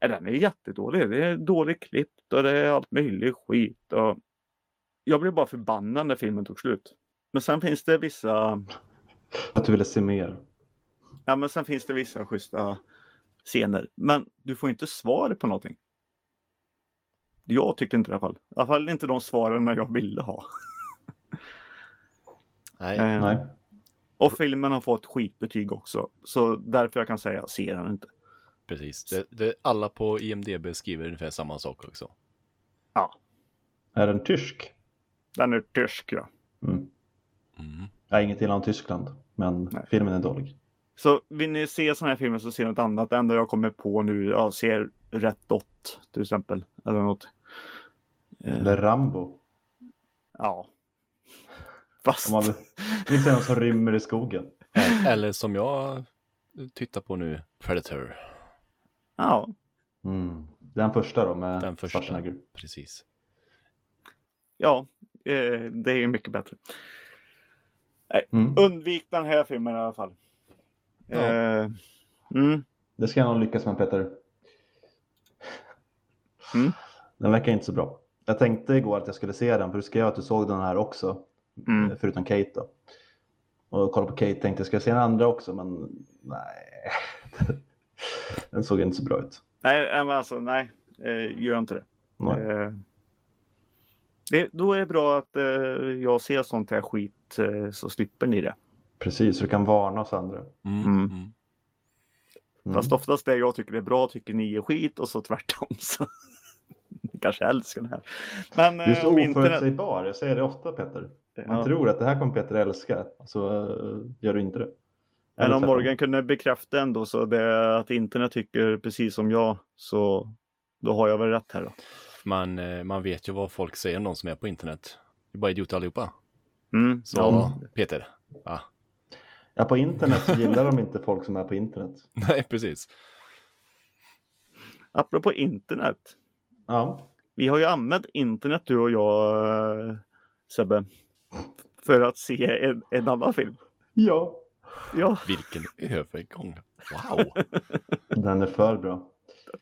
Ja, den är jättedålig. Det är dåligt klippt och det är allt möjligt skit. Och jag blev bara förbannad när filmen tog slut. Men sen finns det vissa, Att du ville se mer. ja men sen finns det vissa schyssta scener. Men du får inte svar på någonting. Jag tyckte inte det i alla fall. I alla fall inte de svaren jag ville ha. Nej, Nej. Och filmen har fått skitbetyg också. Så därför jag kan säga, se den inte. precis. Det, det, alla på IMDB skriver ungefär samma sak också. Ja, Är den tysk? den är tysk ja. Mm. Mm. Jag har inget illa om Tyskland, men Nej. filmen är dålig. Så vill ni se sådana här filmer så se något annat. Det enda jag kommer på nu, ja, ser Rätt Dot till exempel. Eller något. Eller Rambo. ja. Fast, Om man vill, vill se någon som rymmer i skogen. Eller som jag tittar på nu, Predator. ja. Mm. Den första då med Den första. Schwarzenegger. Precis. Ja, eh, det är ju mycket bättre. Mm. Undvik den här filmen i alla fall. Ja. Eh, mm, Det ska jag nog lyckas med Peter. Mm. Den verkar inte så bra. Jag tänkte igår att jag skulle se den, för du skrev att du såg den här också. Mm. eh, Förutom Kate då. Och kolla på Kate tänkte jag, ska se den andra också? Men nej. *laughs* den såg inte så bra ut. nej, men alltså nej, eh, gör inte det. Nej. Eh, det. Då är det bra att eh, jag ser sånt här skit eh, så slipper ni det. Precis, så du kan varna oss andra. Mm. Mm. Mm. Mm. Fast oftast det jag tycker är bra tycker ni är skit och så tvärtom. *laughs* Så. Kanske älskar det här. Men Du är eh, så oförutsägbar, jag säger det ofta Peter. Man Ja. tror att det här kommer Peter älska, så uh, gör du inte det. Men Eller om. Morgan kunde bekräfta ändå så det att internet tycker precis som jag så då har jag väl rätt här då. Man, eh, man vet ju vad folk säger om de som är på internet. Det är bara idioter allihopa. Mm. Så Ja. Peter. Ja. Ja, på internet så gillar de inte folk som är på internet. *laughs* Nej, precis. Apropå internet. Ja, Vi har ju använt internet du och jag eh, Sebbe. För att se en, en annan film. ja. Ja, Vilken övergång. Wow. *laughs* den är för bra.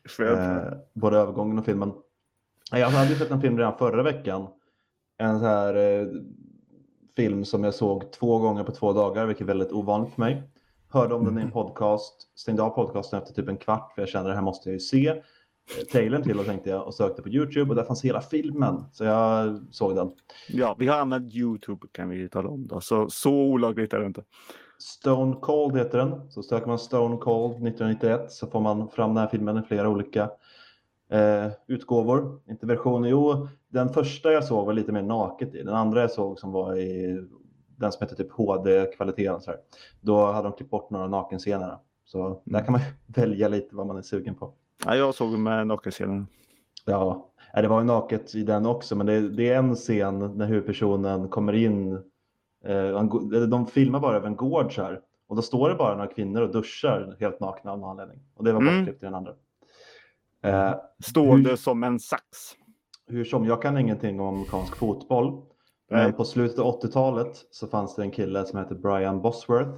för, Eh, både övergången och filmen. Jag hade sett en film redan förra veckan. En så här eh, film som jag såg två gånger på två dagar, vilket är väldigt ovanligt för mig. Hörde om den i en podcast, stängde av podcasten efter typ en kvart för jag kände det här måste jag ju se. Trailern till och tänkte jag och sökte på Youtube och där fanns hela filmen. Så jag såg den. ja, vi har använt Youtube kan vi tala om då. Så, så olagligt är det inte. Stone Cold heter den. Så söker man Stone Cold 1991 så får man fram den här filmen i flera olika eh, utgåvor. Inte versioner. Jo, den första jag såg var lite mer naket i. Den andra jag såg som var i den som heter typ HD-kvalitet. och så här. Då hade de klippt bort några nakenscener. Så där kan man *laughs* välja lite vad man är sugen på. Ja, jag såg med nakenscenen. Ja, det var ju naket i den också, men det, det är en scen när huvudpersonen kommer in. Eh, de filmar bara över en gård så här. Och då står det bara några kvinnor och duschar helt nakna av någon anledning. Och det var Mm. bortklippt i den andra. Eh, Stående Hur- som en sax. hur som, jag kan ingenting om amerikansk fotboll. Nej. Men på slutet av 80-talet så fanns det en kille som hette Brian Bosworth.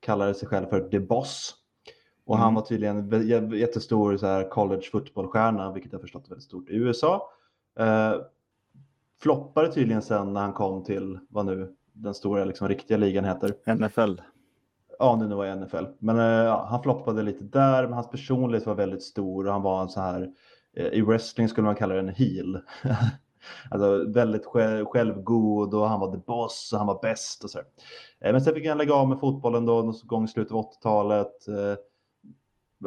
Kallade sig själv för The Boss. Och han Mm. var tydligen en jä- jättestor så här college fotbollstjärna, vilket jag förstått är väldigt stort i USA. Eh, floppade tydligen sen när han kom till vad nu den stora liksom, riktiga ligan heter. NFL. Ja, nu var i NFL. Men eh, han floppade lite där, men hans personlighet var väldigt stor och han var en så här, eh, i wrestling skulle man kalla det en heel. *laughs* alltså väldigt själv, självgod och han var the boss och han var bäst och så. Eh, men sen fick han lägga av med fotbollen då någon gång i slutet av 80-talet.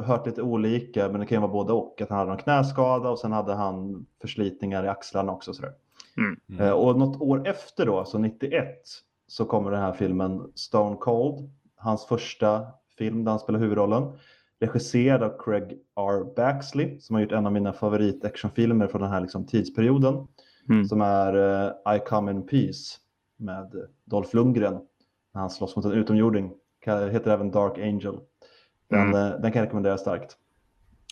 Hört lite olika, men det kan ju vara både och. Att han hade en knäskada och sen hade han förslitningar i axlarna också. Så där. Mm. Eh, Och något år efter då, så 91, så kommer den här filmen Stone Cold. Hans första film där han spelar huvudrollen. Regisserad av Craig R. Baxley som har gjort en av mina favorit-actionfilmer från den här liksom, tidsperioden. Mm. Som är eh, I Come In Peace med Dolph Lundgren. När han slåss mot en utomjording. Heter även Dark Angel. Den, Mm. eh, den kan jag rekommendera starkt.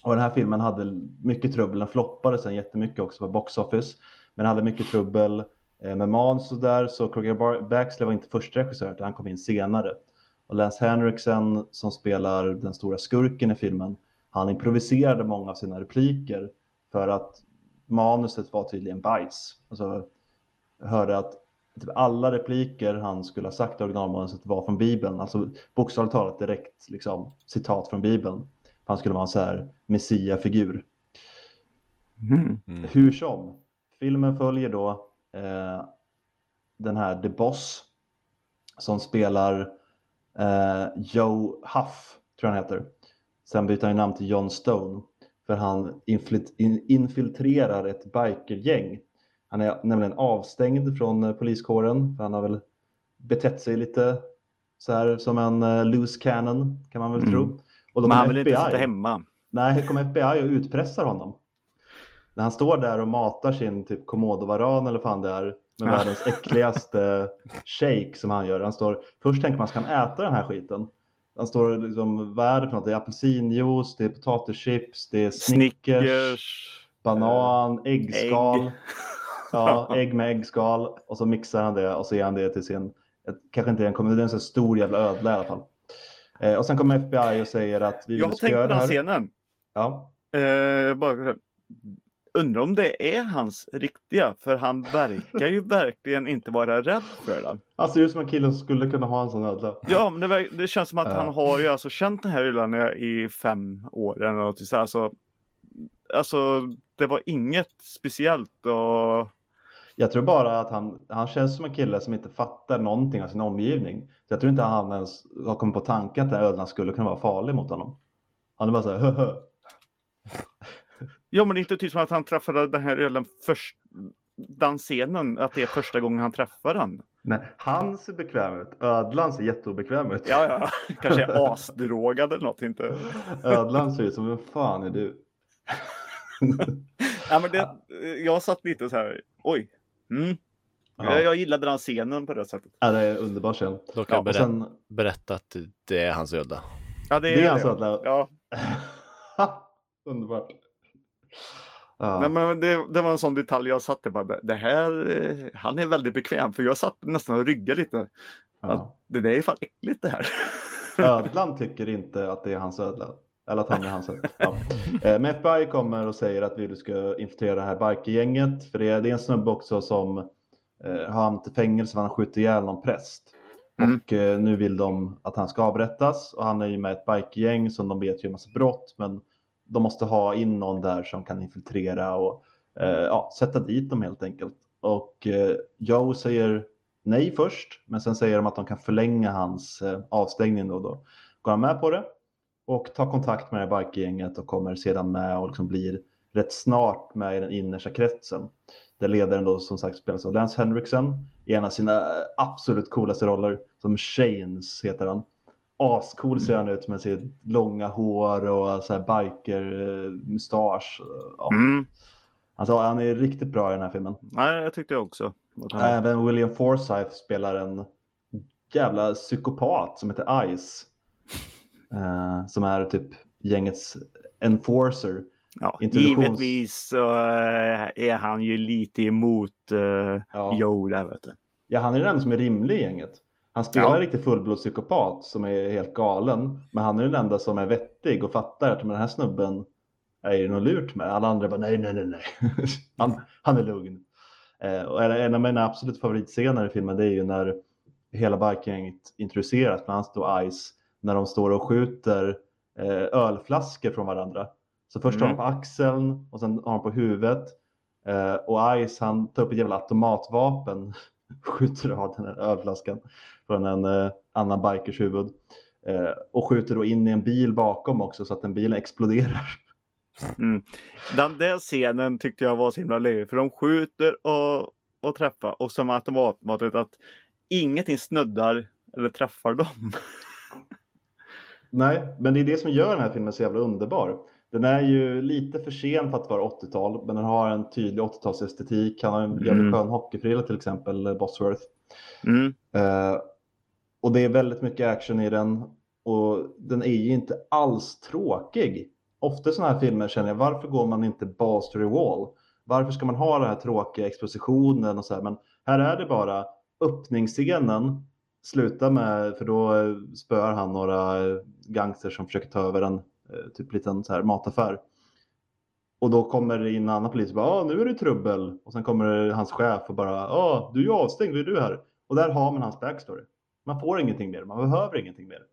Och den här filmen hade mycket trubbel. Den floppade sen jättemycket också på box office. Men hade mycket trubbel eh, med manus och där. Så Bar- Baxley var inte första regissör, utan han kom in senare. Och Lance Henriksen som spelar den stora skurken i filmen, han improviserade många av sina repliker för att manuset var tydligen bajs. Alltså, jag hörde att typ alla repliker han skulle ha sagt i originalmanuset var från Bibeln. Alltså bokstavligt talat direkt liksom, citat från Bibeln. Han skulle vara en så här Messia-figur. Mm. Mm. Hur som, filmen följer då eh, den här The Boss som spelar eh, Joe Huff, tror jag han heter. Sen byter han namn till John Stone för han infil- in- infiltrerar ett bikergäng. Han är nämligen avstängd från eh, poliskåren för han har väl betett sig lite så här som en eh, loose cannon kan man väl Mm. tro. Och de Men han vill inte sitta hemma. Nej, här kommer FBI och utpressar honom. När han står där och matar sin typ komodovaran eller fan det är med Ja. världens äckligaste *laughs* shake som han gör. Han står, först tänker man, ska han äta den här skiten? Han står liksom, vad är det för något? Det är apelsinjuice, det är potatischips, det är Snickers, Snickers. banan, äggskal. ägg. Ja, *laughs* ägg med äggskal. Och så mixar han det och så ger han det till sin, ett, kanske inte en kommun, det är en så stor jävla ödla i alla fall. Eh, och sen kommer FBI och säger att vi Jag har vill tänkt på göra det den här. scenen. Ja. Eh, bara, undrar om det är hans riktiga, för han verkar ju *laughs* verkligen inte vara rädd för den. Han ser ut som en kille som skulle kunna ha en sån ödla. Ja, men det, det känns som att Ja. han har ju alltså känt den här hyllan i fem år eller något så alltså, alltså, det var inget speciellt och Jag tror bara att han, han känns som en kille som inte fattar någonting av sin omgivning. Så jag tror inte han ens har kommit på tanken att den här ödlan skulle kunna vara farlig mot honom. Han är bara så här, "Höhö." Ja, men det är inte typ som att han träffade den här ölen först, den scenen, att det är första gången han träffar den. Nej, han ser bekväm ut. Ödlan ser jätteobekväm ut. Ja, ja, *laughs* kanske är asdrogad eller något, inte. Ödlan ser ut som, vem fan är du? *laughs* Ja, men det, jag satt lite så här, oj. Mm. Ja. Jag, jag gillade den scenen på det sättet. Ja, det är underbar scen. Då kan Ja, jag sen, berätta att det är hans ödla. Ja, det är, det är hans ödla. Ja, *laughs* Underbart. Ja. nej, men det, det var en sån detalj jag satt där. bara, Det här, eh, han är väldigt bekväm, för jag satt nästan och ryggade lite. ja. Det där är fan äckligt det här. Ödlan *laughs* tycker inte att det är hans ödla. Eller att han är hans ödla. Ja. *laughs* Eh, Men FBI kommer och säger att vi ska infiltrera det här bikergänget. För det är, det är en snubbe också som eh, har hamnat i fängelse för han skjutit ihjäl någon präst. Mm. Och eh, nu vill de att han ska avrättas. Och han är ju med i ett bikergäng som de vet gör massa brott. Men de måste ha in någon där som kan infiltrera och eh, ja, sätta dit dem helt enkelt. Och eh, Joe säger nej först, men sen säger de att de kan förlänga hans eh, avstängning då, då. Går han med på det och tar kontakt med det här bikergänget och kommer sedan med och liksom blir rätt snart med i den innersta kretsen. Där ledaren då som sagt spelas av Lance Henriksen i en av sina absolut coolaste roller som Shanes heter han. ascool ser han ut med sitt långa hår och så här biker-mustasch. Ja. Mm. Alltså, han är riktigt bra i den här filmen. Nej, jag tyckte också. att han- Även William Forsythe spelar en jävla psykopat som heter Ice. Eh, som är typ gängets enforcer. Ja, introduktions- givetvis så eh, är han ju lite emot uh, Ja. Joe där vet du. Ja, han är den som är rimlig i gänget. Han spelar Ja. en riktig fullblodspsykopat som är helt galen. Men han är den enda som är vettig och fattar att den här snubben är ju något lurt med. Alla andra bara nej, nej, nej, nej. *laughs* han, han är lugn. Eh, och en- av mina absolut favoritscener i filmen det är ju när hela bikegänget introduceras, bland annat då Ice, när de står och skjuter eh, ölflaskor från varandra. Så först har Mm. de på axeln och sen har de på huvudet. Eh, och Ice han tar upp ett jävla automatvapen *laughs* skjuter av den här ölflaskan från en eh, annan bikers huvud. Eh, och skjuter då in i en bil bakom också så att den bilen exploderar. Den där scenen tyckte jag var så himla löjlig för de skjuter och, och träffar och som automatmatet att ingenting snuddar eller träffar dem. *laughs* Nej, men det är det som gör den här filmen så jävla underbar. Den är ju lite för sen för att vara 80-tal, men den har en tydlig 80-talsestetik. Han har en jävligt Mm. skön hockeyfrilla till exempel, eh, Bosworth. Mm. Eh, och det är väldigt mycket action i den och den är ju inte alls tråkig. Ofta i sådana här filmer känner jag, varför går man inte balls to the wall? Varför ska man ha den här tråkiga expositionen och så här? Men här är det bara öppningsscenen slutar med, för då eh, spöar han några gangsters som försöker ta över en eh, typ liten så här mataffär. Och då kommer det in en annan polis och bara, ah, nu är det trubbel. Och sen kommer hans chef och bara, ja, du är ju avstängd, vad är du här? Och där har man hans backstory. Man får ingenting mer, man behöver ingenting mer.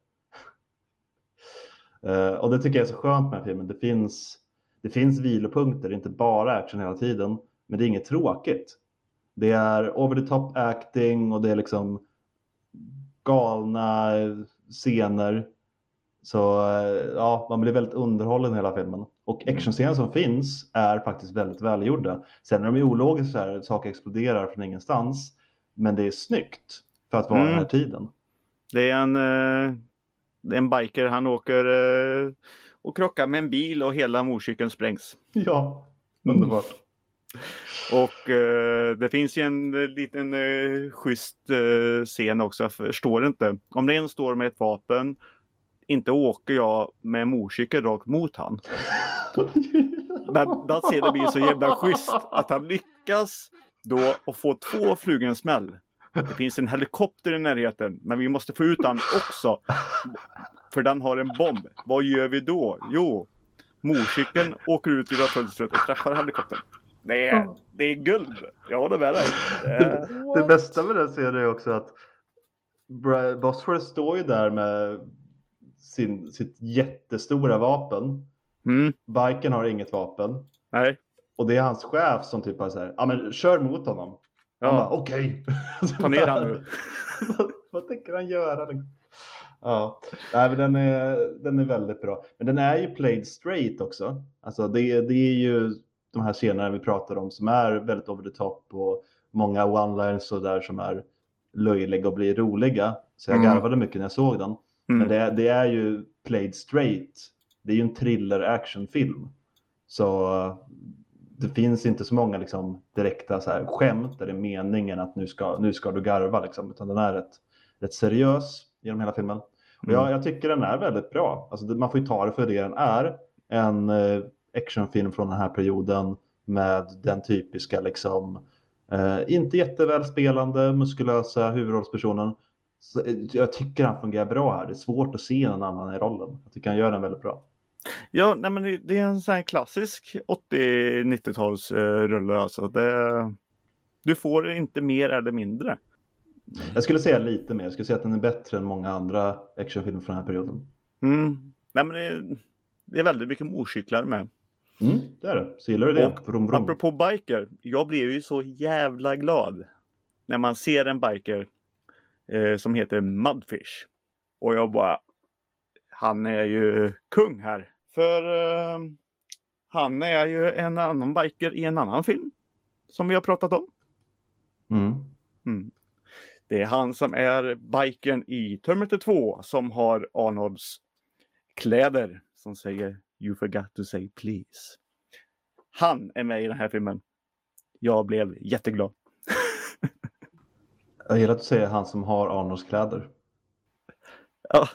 uh, *laughs* och det tycker jag är så skönt med den här filmen. Det finns, det finns vilopunkter, det är inte bara action hela tiden. Men det är inget tråkigt. Det är over the top acting och det är liksom galna scener. Så eh, ja, man blir väldigt underhållen i hela filmen. Och actionscener som finns är faktiskt väldigt välgjorda. Sen är de ju ologiska, så här, saker exploderar från ingenstans. Men det är snyggt för att vara Mm. den här tiden. Det är en, eh, en biker, han åker eh, och krockar med en bil och hela motorcykeln sprängs. Ja, underbart. Och eh, det finns ju en eh, liten eh, schysst eh, scen också, jag förstår inte. Om det en står med ett vapen, inte åker jag med motorcykel rakt mot han. Men den scenen blir så jävla schysst att han lyckas då att få två flugor smäll. Det finns en helikopter i närheten, men vi måste få ut den också. För den har en bomb. Vad gör vi då? Jo, motorcykeln åker ut genom fönstret och träffar helikoptern. Det är, det är guld. Jag håller med dig. Eh, Det bästa med den scenen är också att Bosworth står ju där med sin, sitt jättestora vapen. Mm, Biken har inget vapen. nej. Och det är hans chef som typ bara säger, ja men kör mot honom. Ja, okej. ta ner han nu. *laughs* vad, vad tänker han göra? Ja, Nej, men den, är, den är väldigt bra. Men den är ju played straight också. Alltså det, det är ju de här scenerna vi pratar om som är väldigt over the top och många one-liners och där som är löjliga och blir roliga. Så jag Mm. garvade mycket när jag såg den. Men Mm. det, det är ju played straight. Det är ju en thriller actionfilm. Så eh, det finns inte så många liksom, direkta så här, skämt där det är meningen att nu ska, nu ska du garva. Liksom, utan den är rätt, rätt seriös genom hela filmen. Och Mm. jag, jag tycker den är väldigt bra. Alltså, man får ju ta det för det den är. En eh, actionfilm från den här perioden med den typiska, liksom, eh, inte jättevälspelande, muskulösa huvudrollspersonen. Så, eh, jag tycker han fungerar bra här. Det är svårt att se någon annan i rollen. Jag tycker han gör den väldigt bra. Ja, nej, men det, är en sån här klassisk 80-90-tals eh. Alltså. Det, du får inte mer eller mindre. Jag skulle säga lite mer. Jag skulle säga att den är bättre än många andra actionfilmer från den här perioden. Mm. Nej, men det, det är väldigt mycket motorcyklar med. Mm, det är det. Så gillar du det? Och Brum, brum. Apropå biker, jag blev ju så jävla glad när man ser en biker eh, som heter Mudfish. Och jag bara, han är ju kung här. För eh, han är ju en annan biker i en annan film som vi har pratat om. Mm. Mm. Det är han som är biken i Terminator 2 som har Arnolds kläder som säger You forgot to say please. Han är med i den här filmen. Jag blev jätteglad. Jag gillar att du säger han som har Arnolds kläder. Ja.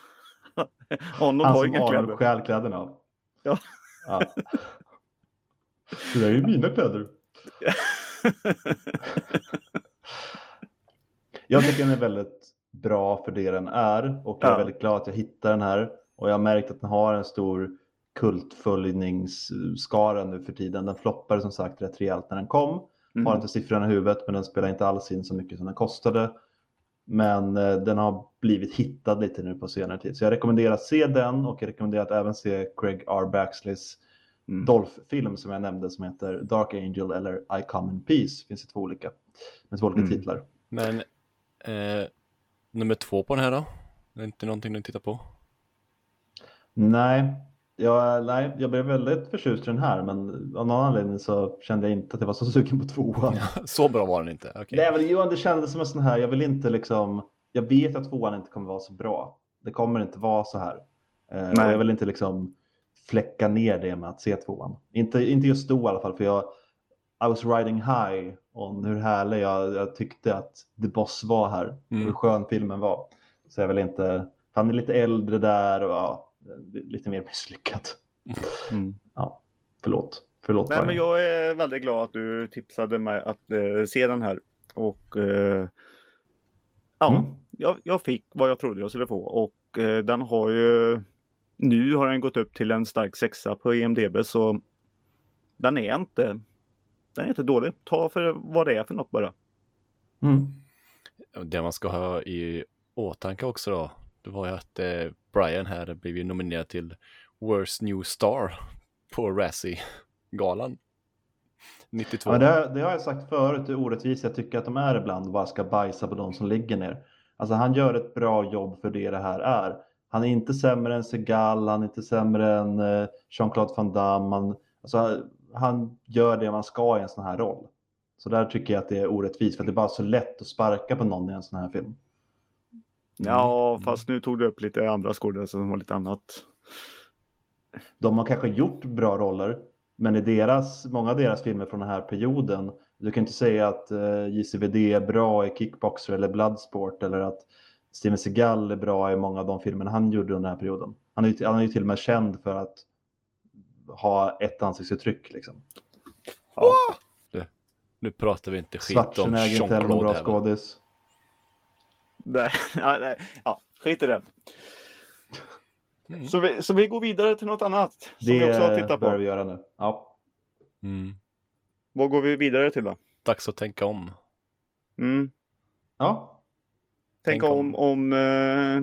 *laughs* Arnold Han har som inga kläder. stjäl kläderna av. Ja. ja. Det där är ju mina kläder. *laughs* Jag tycker den är väldigt bra för det den är och jag är Ja. väldigt glad att jag hittade den här. Och jag har märkt att den har en stor kultföljningsskara nu för tiden. Den floppade som sagt rätt rejält när den kom. Mm. Har inte siffrorna i huvudet men den spelar inte alls in så mycket som den kostade. Men eh, den har blivit hittad lite nu på senare tid. Så jag rekommenderar att se den och jag rekommenderar att även se Craig R. Baxleys Mm. Dolph-film som jag nämnde som heter Dark Angel eller I Come in Peace. Finns det två olika, med två olika Mm. titlar. Men eh, nummer två på den här då? Det är inte någonting du tittar på? Nej jag, nej, jag blev väldigt förtjust i den här men av någon anledning så kände jag inte att jag var så sugen på tvåan. Så bra var den inte. Okej. Nej, men Johan, det kändes som en sån här, jag vill inte liksom, jag vet att tvåan inte kommer vara så bra. Det kommer inte vara så här. Eh, Nej. jag vill inte liksom fläcka ner det med att se tvåan. Inte, inte just då i alla fall, för jag I was riding high om hur härlig jag, jag tyckte att The Boss var här. Mm. Hur skön filmen var. Så jag vill inte, han är lite äldre där och ja, lite mer misslyckad. Mm. Förlåt. Förlåt. Nej, men jag är väldigt glad att du tipsade mig att eh, se den här. Och eh, ja, Mm. jag, jag fick vad jag trodde jag skulle få. Och eh, den har ju nu har den gått upp till en stark sexa på IMDB så den är inte den är inte dålig. Ta för vad det är för något bara. Mm. Det man ska ha i åtanke också då, det var ju att eh, Brian här blev ju nominerad till Worst New Star på Razzie-galan. 92. Ja, det, har- det har jag sagt förut, hur orättvist jag tycker att de är ibland och bara ska bajsa på de som ligger ner. Alltså han gör ett bra jobb för det det här är. Han är inte sämre än Segal, han är inte sämre än eh, Jean-Claude Van Damme. Han, alltså, han gör det man ska i en sån här roll. Så där tycker jag att det är orättvist, för att det är bara så lätt att sparka på någon i en sån här film. Ja, fast nu tog du upp lite andra skådespelare som har lite annat. De har kanske gjort bra roller, men i deras, många av deras filmer från den här perioden, du kan inte säga att eh, JCVD är bra i Kickboxer eller Bloodsport eller att Steven Seagal är bra i många av de filmerna han gjorde under den här perioden. Han är, ju- han är ju till och med känd för att ha ett ansiktsuttryck. Liksom. Nu pratar vi inte skit om Schwarzenegger är inte heller någon bra Jean-Claude. Nej, *laughs* ja, nej, ja, skit i det. Mm. Så vi, så vi går vidare till något annat som vi också har Det tittat på. vi göra nu. Ja. Mm. Vad går vi vidare till då? Dags att tänka om. Mm. ja. Tänk Tänk om, om eh,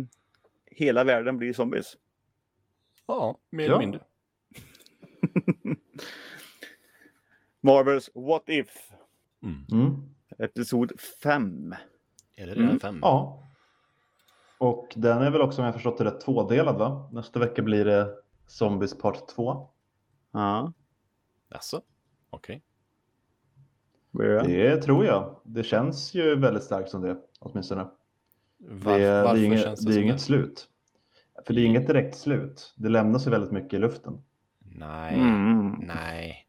hela världen blir zombies. Ja, mer Ja. eller mindre. *laughs* Marvels What If, Mm. Mm. episod 5. Är det redan Mm. fem? Ja. Och den är väl också om jag förstått det rätt tvådelad va? Nästa vecka blir det Zombies part 2. Ja, Alltså? Okej. är det? Det tror jag. Det känns ju väldigt starkt som det åtminstone. Var, det, det varför är, inget, känns det, det är inget det? slut. För det är inget direkt slut. Det lämnas ju väldigt mycket i luften. Nej, Mm. nej.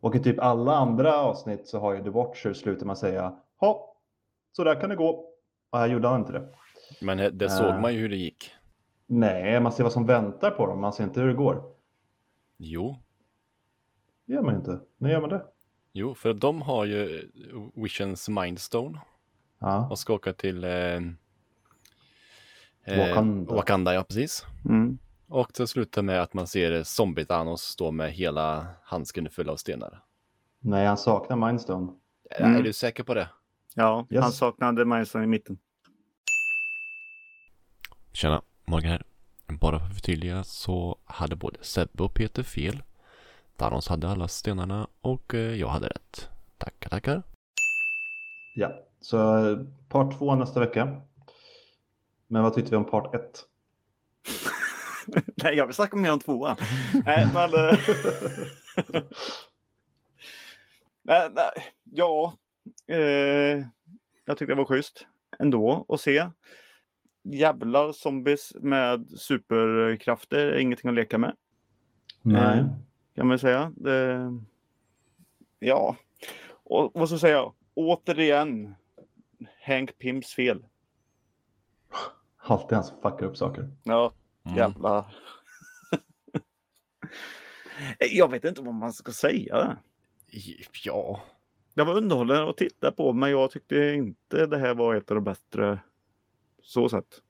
Och i typ alla andra avsnitt så har ju The Watcher slutar man säga ja, så där kan det gå. Och här gjorde han inte det. Men det det såg Äh. man ju hur det gick. Nej, man ser vad som väntar på dem. Man ser inte hur det går. Jo, Det gör man inte. När gör man det? jo, för de har ju eh, Visions Mindstone Ja, och ska åka till eh, eh, Wakanda. Wakanda, ja precis. Mm. Och det slutar med att man ser zombie-Thanos stå med hela handsken full av stenar. Nej, han saknar Mindstone. Mm. Är du säker på det? Ja, Yes. han saknade Majsan i mitten. Tjena, Morgan här. Bara för att förtydliga så hade både Sebbe och Peter fel. Thanos hade alla stenarna och eh, jag hade rätt. Tackar, tackar. Ja, så eh, part två nästa vecka. Men vad tyckte vi om part ett? *laughs* nej, jag vill snacka mer om tvåan. nej, men... eh, *laughs* *laughs* nej, nej, ja. Eh, jag tyckte det var schysst. ändå att se. Jävla zombies med superkrafter är ingenting att leka med. Nej. Eh, kan man säga. Det... Ja, och vad ska jag säga? Återigen, Hank Pims fel. Alltid han som fuckar upp saker. Ja, Mm. jävla... *laughs* jag vet inte vad man ska säga. Ja, Det var underhållande att titta på, men jag tyckte inte det här var ett av de bättre så sett.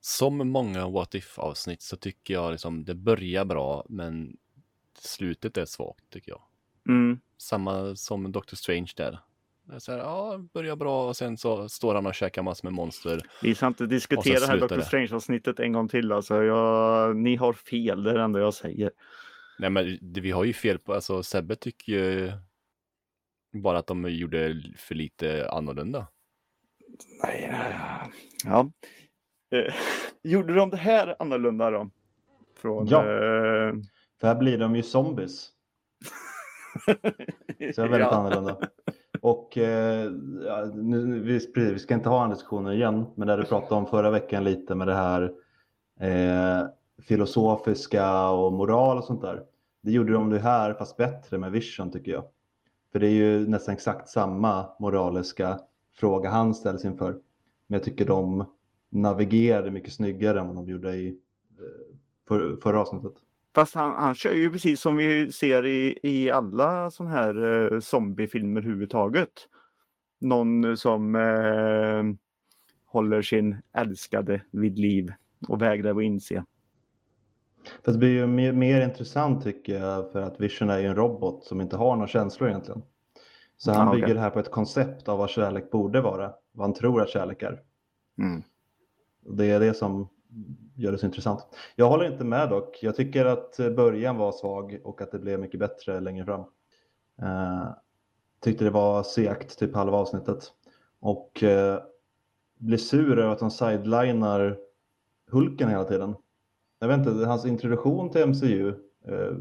som många What If avsnitt så tycker jag liksom det börjar bra men slutet är svagt tycker jag. Mm. Samma som Doctor Strange där. Så här, ja, börjar bra och sen så står han och käkar massor med monster. Vi ska inte diskutera det här det. Strange-avsnittet en gång till. Alltså, jag, ni har fel, det är det enda jag säger. Nej men vi har ju fel på, alltså Sebbe tycker ju bara att de gjorde för lite annorlunda. Nej, ja. Eh, *laughs* gjorde de det här annorlunda då? Från, Ja. eh, För här blir de ju zombies. Så det är väldigt ja. annorlunda. Och eh, nu, vi, vi ska inte ha en diskussion igen, men det du pratade om förra veckan lite med det här eh, filosofiska och moral och sånt där. Det gjorde de det här fast bättre med Vision tycker jag. För det är ju nästan exakt samma moraliska fråga han ställs inför. Men jag tycker de navigerade mycket snyggare än vad de gjorde i eh, för, förra avsnittet. Fast han, han kör ju precis som vi ser i, i alla sådana här eh, zombiefilmer överhuvudtaget. Någon som eh, håller sin älskade vid liv och vägrar att inse. Fast det blir ju mer, mer intressant tycker jag för att Vision är ju en robot som inte har några känslor egentligen. Så han Ah, okej. bygger det här på ett koncept av vad kärlek borde vara, vad han tror att kärlek är. Mm. Det är det som gör det så intressant. Jag håller inte med dock. Jag tycker att början var svag och att det blev mycket bättre längre fram. Uh, tyckte det var segt typ halva avsnittet. Och uh, blir sur över att de sidelinar Hulken hela tiden. Jag vet inte, hans introduktion till MCU, eh,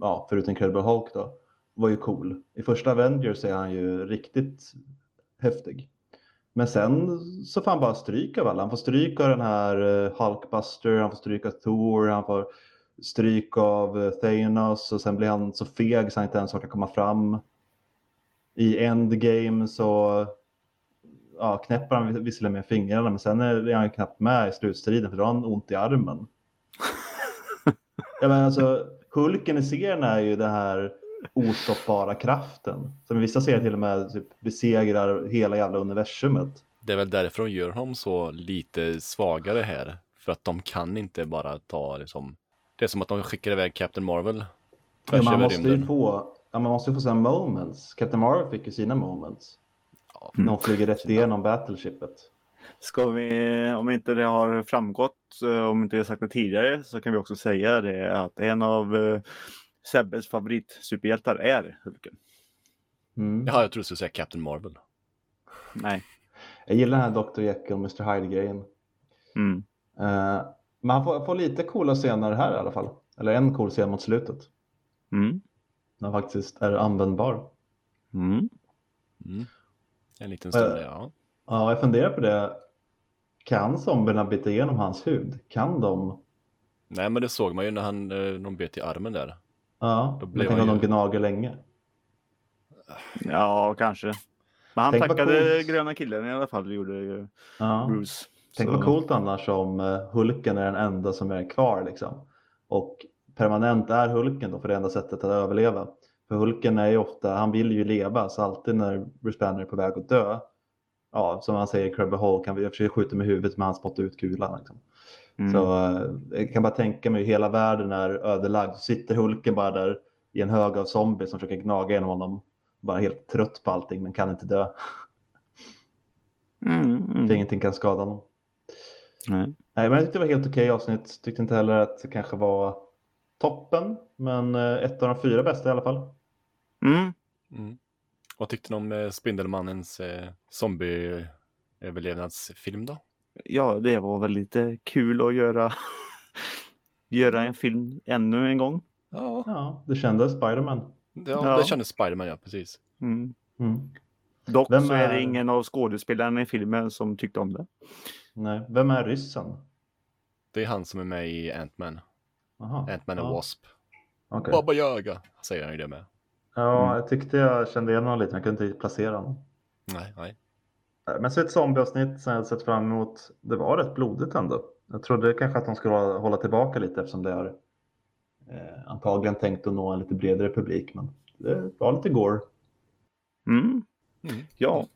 ja, förutom Incredible Hulk då, var ju cool. I första Avengers är han ju riktigt häftig. Men sen så får han bara stryk av alla. Han får stryk av den här eh, Hulkbuster, han får stryk av Thor, han får stryk av eh, Thanos och sen blir han så feg så han inte ens orkar komma fram. I Endgame så ja, knäpper han visserligen med fingrarna men sen är han ju knappt med i slutstriden för då har han ont i armen ja, men alltså, Hulken i serien är ju den här ostoppbara kraften. Som i vissa serier till och med typ besegrar hela jävla universumet. Det är väl därför de gör honom så lite svagare här. För att de kan inte bara ta liksom, det är som att de skickar iväg Captain Marvel. Ja, man måste ju rymden. få, ja, man måste ju få sina moments. Captain Marvel fick ju sina moments. Ja. När hon flyger rätt igenom battleshipet. Ska vi, om inte det har framgått, eh, om inte jag sagt det tidigare, så kan vi också säga det att en av eh, Sebbes favoritsuperhjältar är Hulken. Mm. Jaha, jag tror du skulle säga Captain Marvel. Nej. Jag gillar den här Dr. Jekyll och Mr. Hyde-grejen. Mm. Uh, men han får, får lite coola scener här i alla fall. Eller en cool scen mot slutet. Mm. När han faktiskt är användbar. Mm. Mm. En liten stund, Eh. ja. Ja, jag funderar på det. Kan zombierna bita igenom hans hud? Kan de? Nej, men det såg man ju när han, eh, de bet i armen där. Ja, Då men blev tänk om han de ju- gnager länge. Ja, kanske. Men han Tänk tackade gröna killen i alla fall, det gjorde ju Ja. Bruce. Tänk Så- vad coolt annars om eh, Hulken är den enda som är kvar liksom. Och permanent är Hulken då för det enda sättet att överleva. För Hulken är ju ofta, han vill ju leva så alltid när Bruce Banner är på väg att dö. Ja, som han säger Crabbe Hall kan vi jag försöker skjuta med huvudet men han spottar ut kulan. Liksom. Mm. Så eh, jag kan bara tänka mig hur hela världen är ödelagd. Så sitter Hulken bara där i en hög av zombies som försöker gnaga genom honom. Bara helt trött på allting men kan inte dö. Mm, För mm. ingenting kan skada honom. Nej. Nej, men jag tyckte det var helt okej avsnitt. Tyckte inte heller att det kanske var toppen, men eh, ett av de fyra bästa i alla fall. Mm. Vad tyckte ni om eh, Spindelmannens eh, zombie-överlevnadsfilm då? Ja, det var väl lite kul att göra, *laughs* göra en film ännu en gång. Ja, Ja, det kändes Spiderman. ja, Ja. det kändes Spiderman ja, precis. Mm. Mm. Dock Vem så är det är- ingen av skådespelarna i filmen som tyckte om det. Nej. Vem är ryssen? Det är han som är med i Ant-Man. Ant-Man ja. Wasp. okej. Baba Yaga, säger han ju det med. Ja, Mm. jag tyckte jag kände igen honom lite, men jag kunde inte placera honom. Nej, nej. Men så ett zombieavsnitt som jag sett fram emot. Det var rätt blodigt ändå. Jag trodde kanske att de skulle hålla- tillbaka lite eftersom det är eh, antagligen tänkt att nå en lite bredare publik. Men det var lite gore. Mm. Mm. Ja,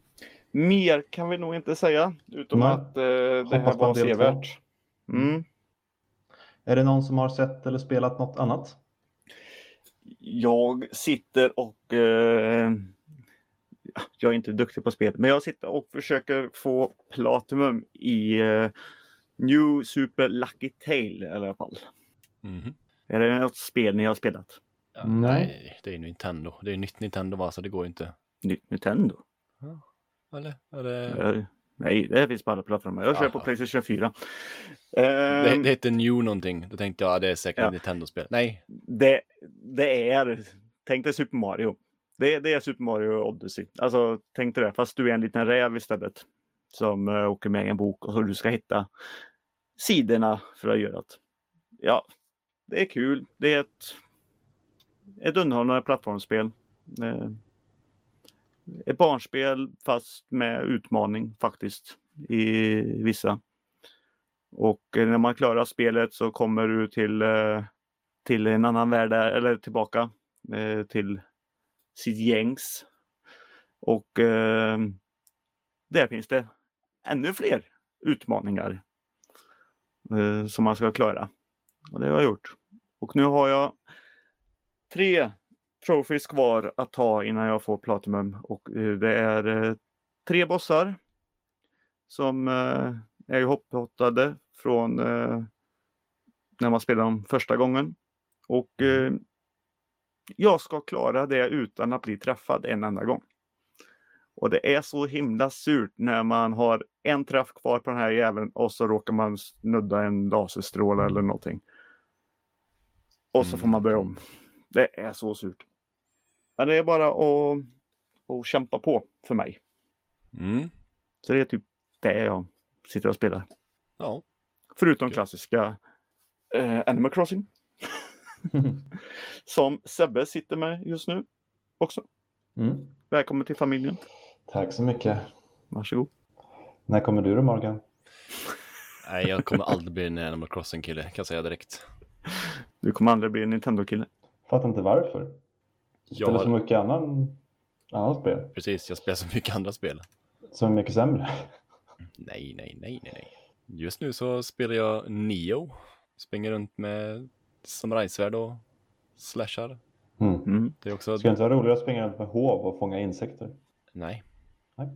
mer kan vi nog inte säga utom Nej. att eh, det här var sevärt. två. Mm. Är det någon som har sett eller spelat något annat? Jag sitter och... Eh, jag är inte duktig på spel, men jag sitter och försöker få Platinum i eh, New Super Lucky Tale i alla fall. Mhm. Är det något spel ni har spelat? Ja, Nej. nej, det är Nintendo. Det är nytt Nintendo va, så det går inte. Nytt Nintendo? Eller? Är det... Nej, det finns på alla plattformar. Jag kör på Aha. Playstation 4. Eh, Det, det heter New någonting. Då tänkte jag, ja, det är säkert Ja. ett Nintendo-spel. Nej, det, det är, tänk dig Super Mario. Det, det är Super Mario Odyssey. Alltså tänk dig det, fast du är en liten räv istället. Som uh, åker med i en bok och du ska hitta sidorna för att göra det. Ja, det är kul. Det är ett, ett underhållande plattformsspel. Eh, ett barnspel fast med utmaning faktiskt i vissa. Och eh, när man klarar spelet så kommer du till eh, till en annan värld där, eller tillbaka eh, till sitt gängs. Och där finns det ännu fler utmaningar som man ska klara. Och det har jag gjort. Och nu har jag tre trophies kvar att ta innan jag får Platinum. Och eh, det är eh, tre bossar som eh, är ihophottade från när man spelar dem första gången. Och jag ska klara det utan att bli träffad en enda gång. Och det är så himla surt när man har en träff kvar på den här jäveln och så råkar man snudda en laserstråle eller någonting. Och så får man börja om. Det är så surt. Men det är bara att, att kämpa på för mig. mm. Så det är typ det jag sitter och spelar. ja. Förutom Okej. klassiska eh, Animal Crossing. *laughs* Som Sebbe sitter med just nu också. Mm. Välkommen till familjen. Tack så mycket. Varsågod. När kommer du då Morgan? *laughs* Nej, jag kommer aldrig bli en Animal Crossing-kille, kan jag säga direkt. Du kommer aldrig bli en Nintendo-kille. Fattar inte varför. Jag Spelar så mycket annan, annat spel Precis, jag spelar så mycket andra spel. som är mycket sämre. Nej, nej, nej, nej, nej. Just nu så spelar jag Neo. Springer runt med samurajsvärd och slashar. Mm. Mm. Det är också... Ska det inte vara roligare att springa runt med hov och fånga insekter? Nej. Nej.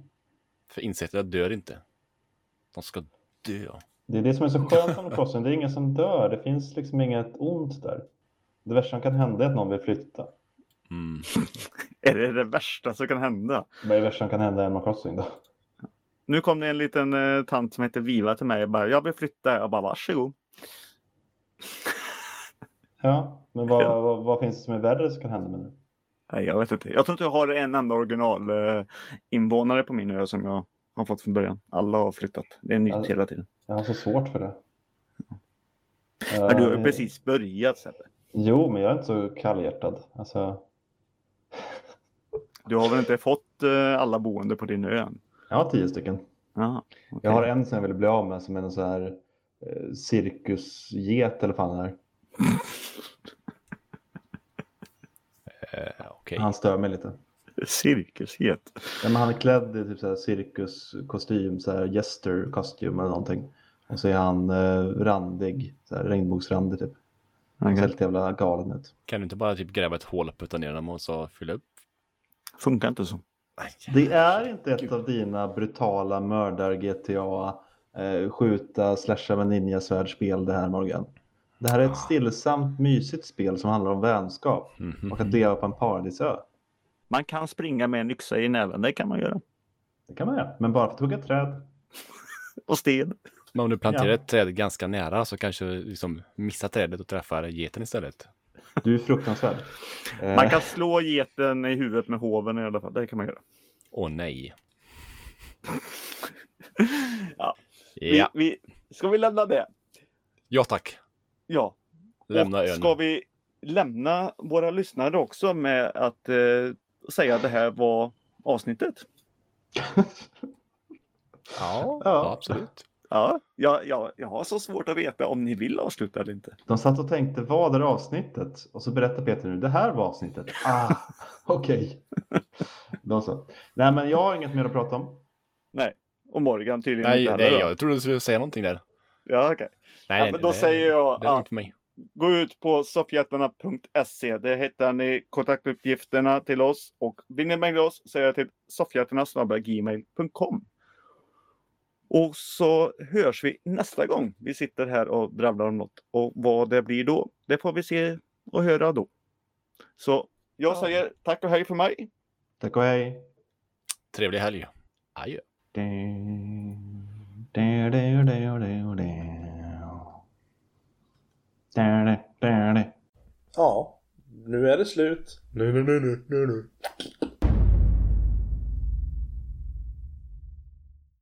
För insekterna dör inte. De ska dö. Det är det som är så skönt med Crossing. Det är ingen som dör. Det finns liksom inget ont där. Det värsta som kan hända är att någon vill flytta. Mm. *laughs* Är det det värsta som kan hända? Vad är det värsta som kan hända i Animal Crossing då? Nu kom det en liten eh, tant som heter Viva till mig och bara, jag vill flytta. Jag bara, varsågod. *laughs* Ja, men vad, Ja. vad, vad finns det som är värre som kan hända med det? Nej, jag vet inte. Jag tror inte jag har en enda original eh, invånare på min ö som jag har fått från början. Alla har flyttat. Det är nytt Ja. hela tiden. Jag har så svårt för det. Men du har ju Ja, precis börjat Sebbe. Jo, men jag är inte så kallhjärtad. Alltså, Du har väl inte fått eh, alla boende på din ö än? jag har tio stycken. Jaha, okej. Jag har en som jag vill bli av med som är en sån här eh, cirkusget eller fan är. Eh, Okej. Han stör mig lite. Cirkusget. Ja, men han är klädd i typ så här cirkuskostym, så här gästerkostym eller någonting. Och så är han eh, randig, så här regnbågsrandig typ. Han ser Okay. helt jävla galen ut. Kan du inte bara typ gräva ett hål och putta ner dem och så fylla upp? Funkar inte så. Det är inte ett av dina brutala mördar-GTA, eh, skjuta, slasha med ninjasvärd-spel det här Morgan. Det här är ett stillsamt, mysigt spel som handlar om vänskap Mhm. och att leva på en paradisö. Man kan springa med en yxa i näven, det kan man göra. Det kan man göra, men bara för att hugga träd. *laughs* Och sten. Men om du planterar Ja. ett träd ganska nära så kanske du liksom missar trädet och träffar geten istället. Du är fruktansvärd. Eh, Man kan slå geten i huvudet med hoven i alla fall, det kan man göra. Åh nej. *laughs* Ja. Vi, Ja, vi, ska vi lämna det? ja tack. Ja. Lämna och ön. ska vi lämna våra lyssnare också med att eh, säga att det här var avsnittet? *laughs* Ja. ja, absolut. Ja, jag, jag, jag har så svårt att veta om ni vill avsluta eller inte. De satt och tänkte, vad är avsnittet? Och så berättar Peter nu, det här var avsnittet. Ah, *laughs* okej. Då så. Nej, men jag har inget mer att prata om. Nej, och Morgan tydligen Nej, inte heller. nej, då. jag trodde du skulle säga någonting där. Ja, okej. Nej, Ja, nej, men då det- säger jag Det är att mig. gå ut på soffhjältarna.se. Där hittar ni kontaktuppgifterna till oss och vill ni mejla oss så är det till soffhjältarna.gmail.com. Och så hörs vi nästa gång vi sitter här och drabblar om något. Och vad det blir då, det får vi se och höra då. Så jag Ja. säger tack och hej för mig. Tack och hej. Trevlig helg. Adjö. Ja, nu är det slut. Nu, nu, nu, nu, nu.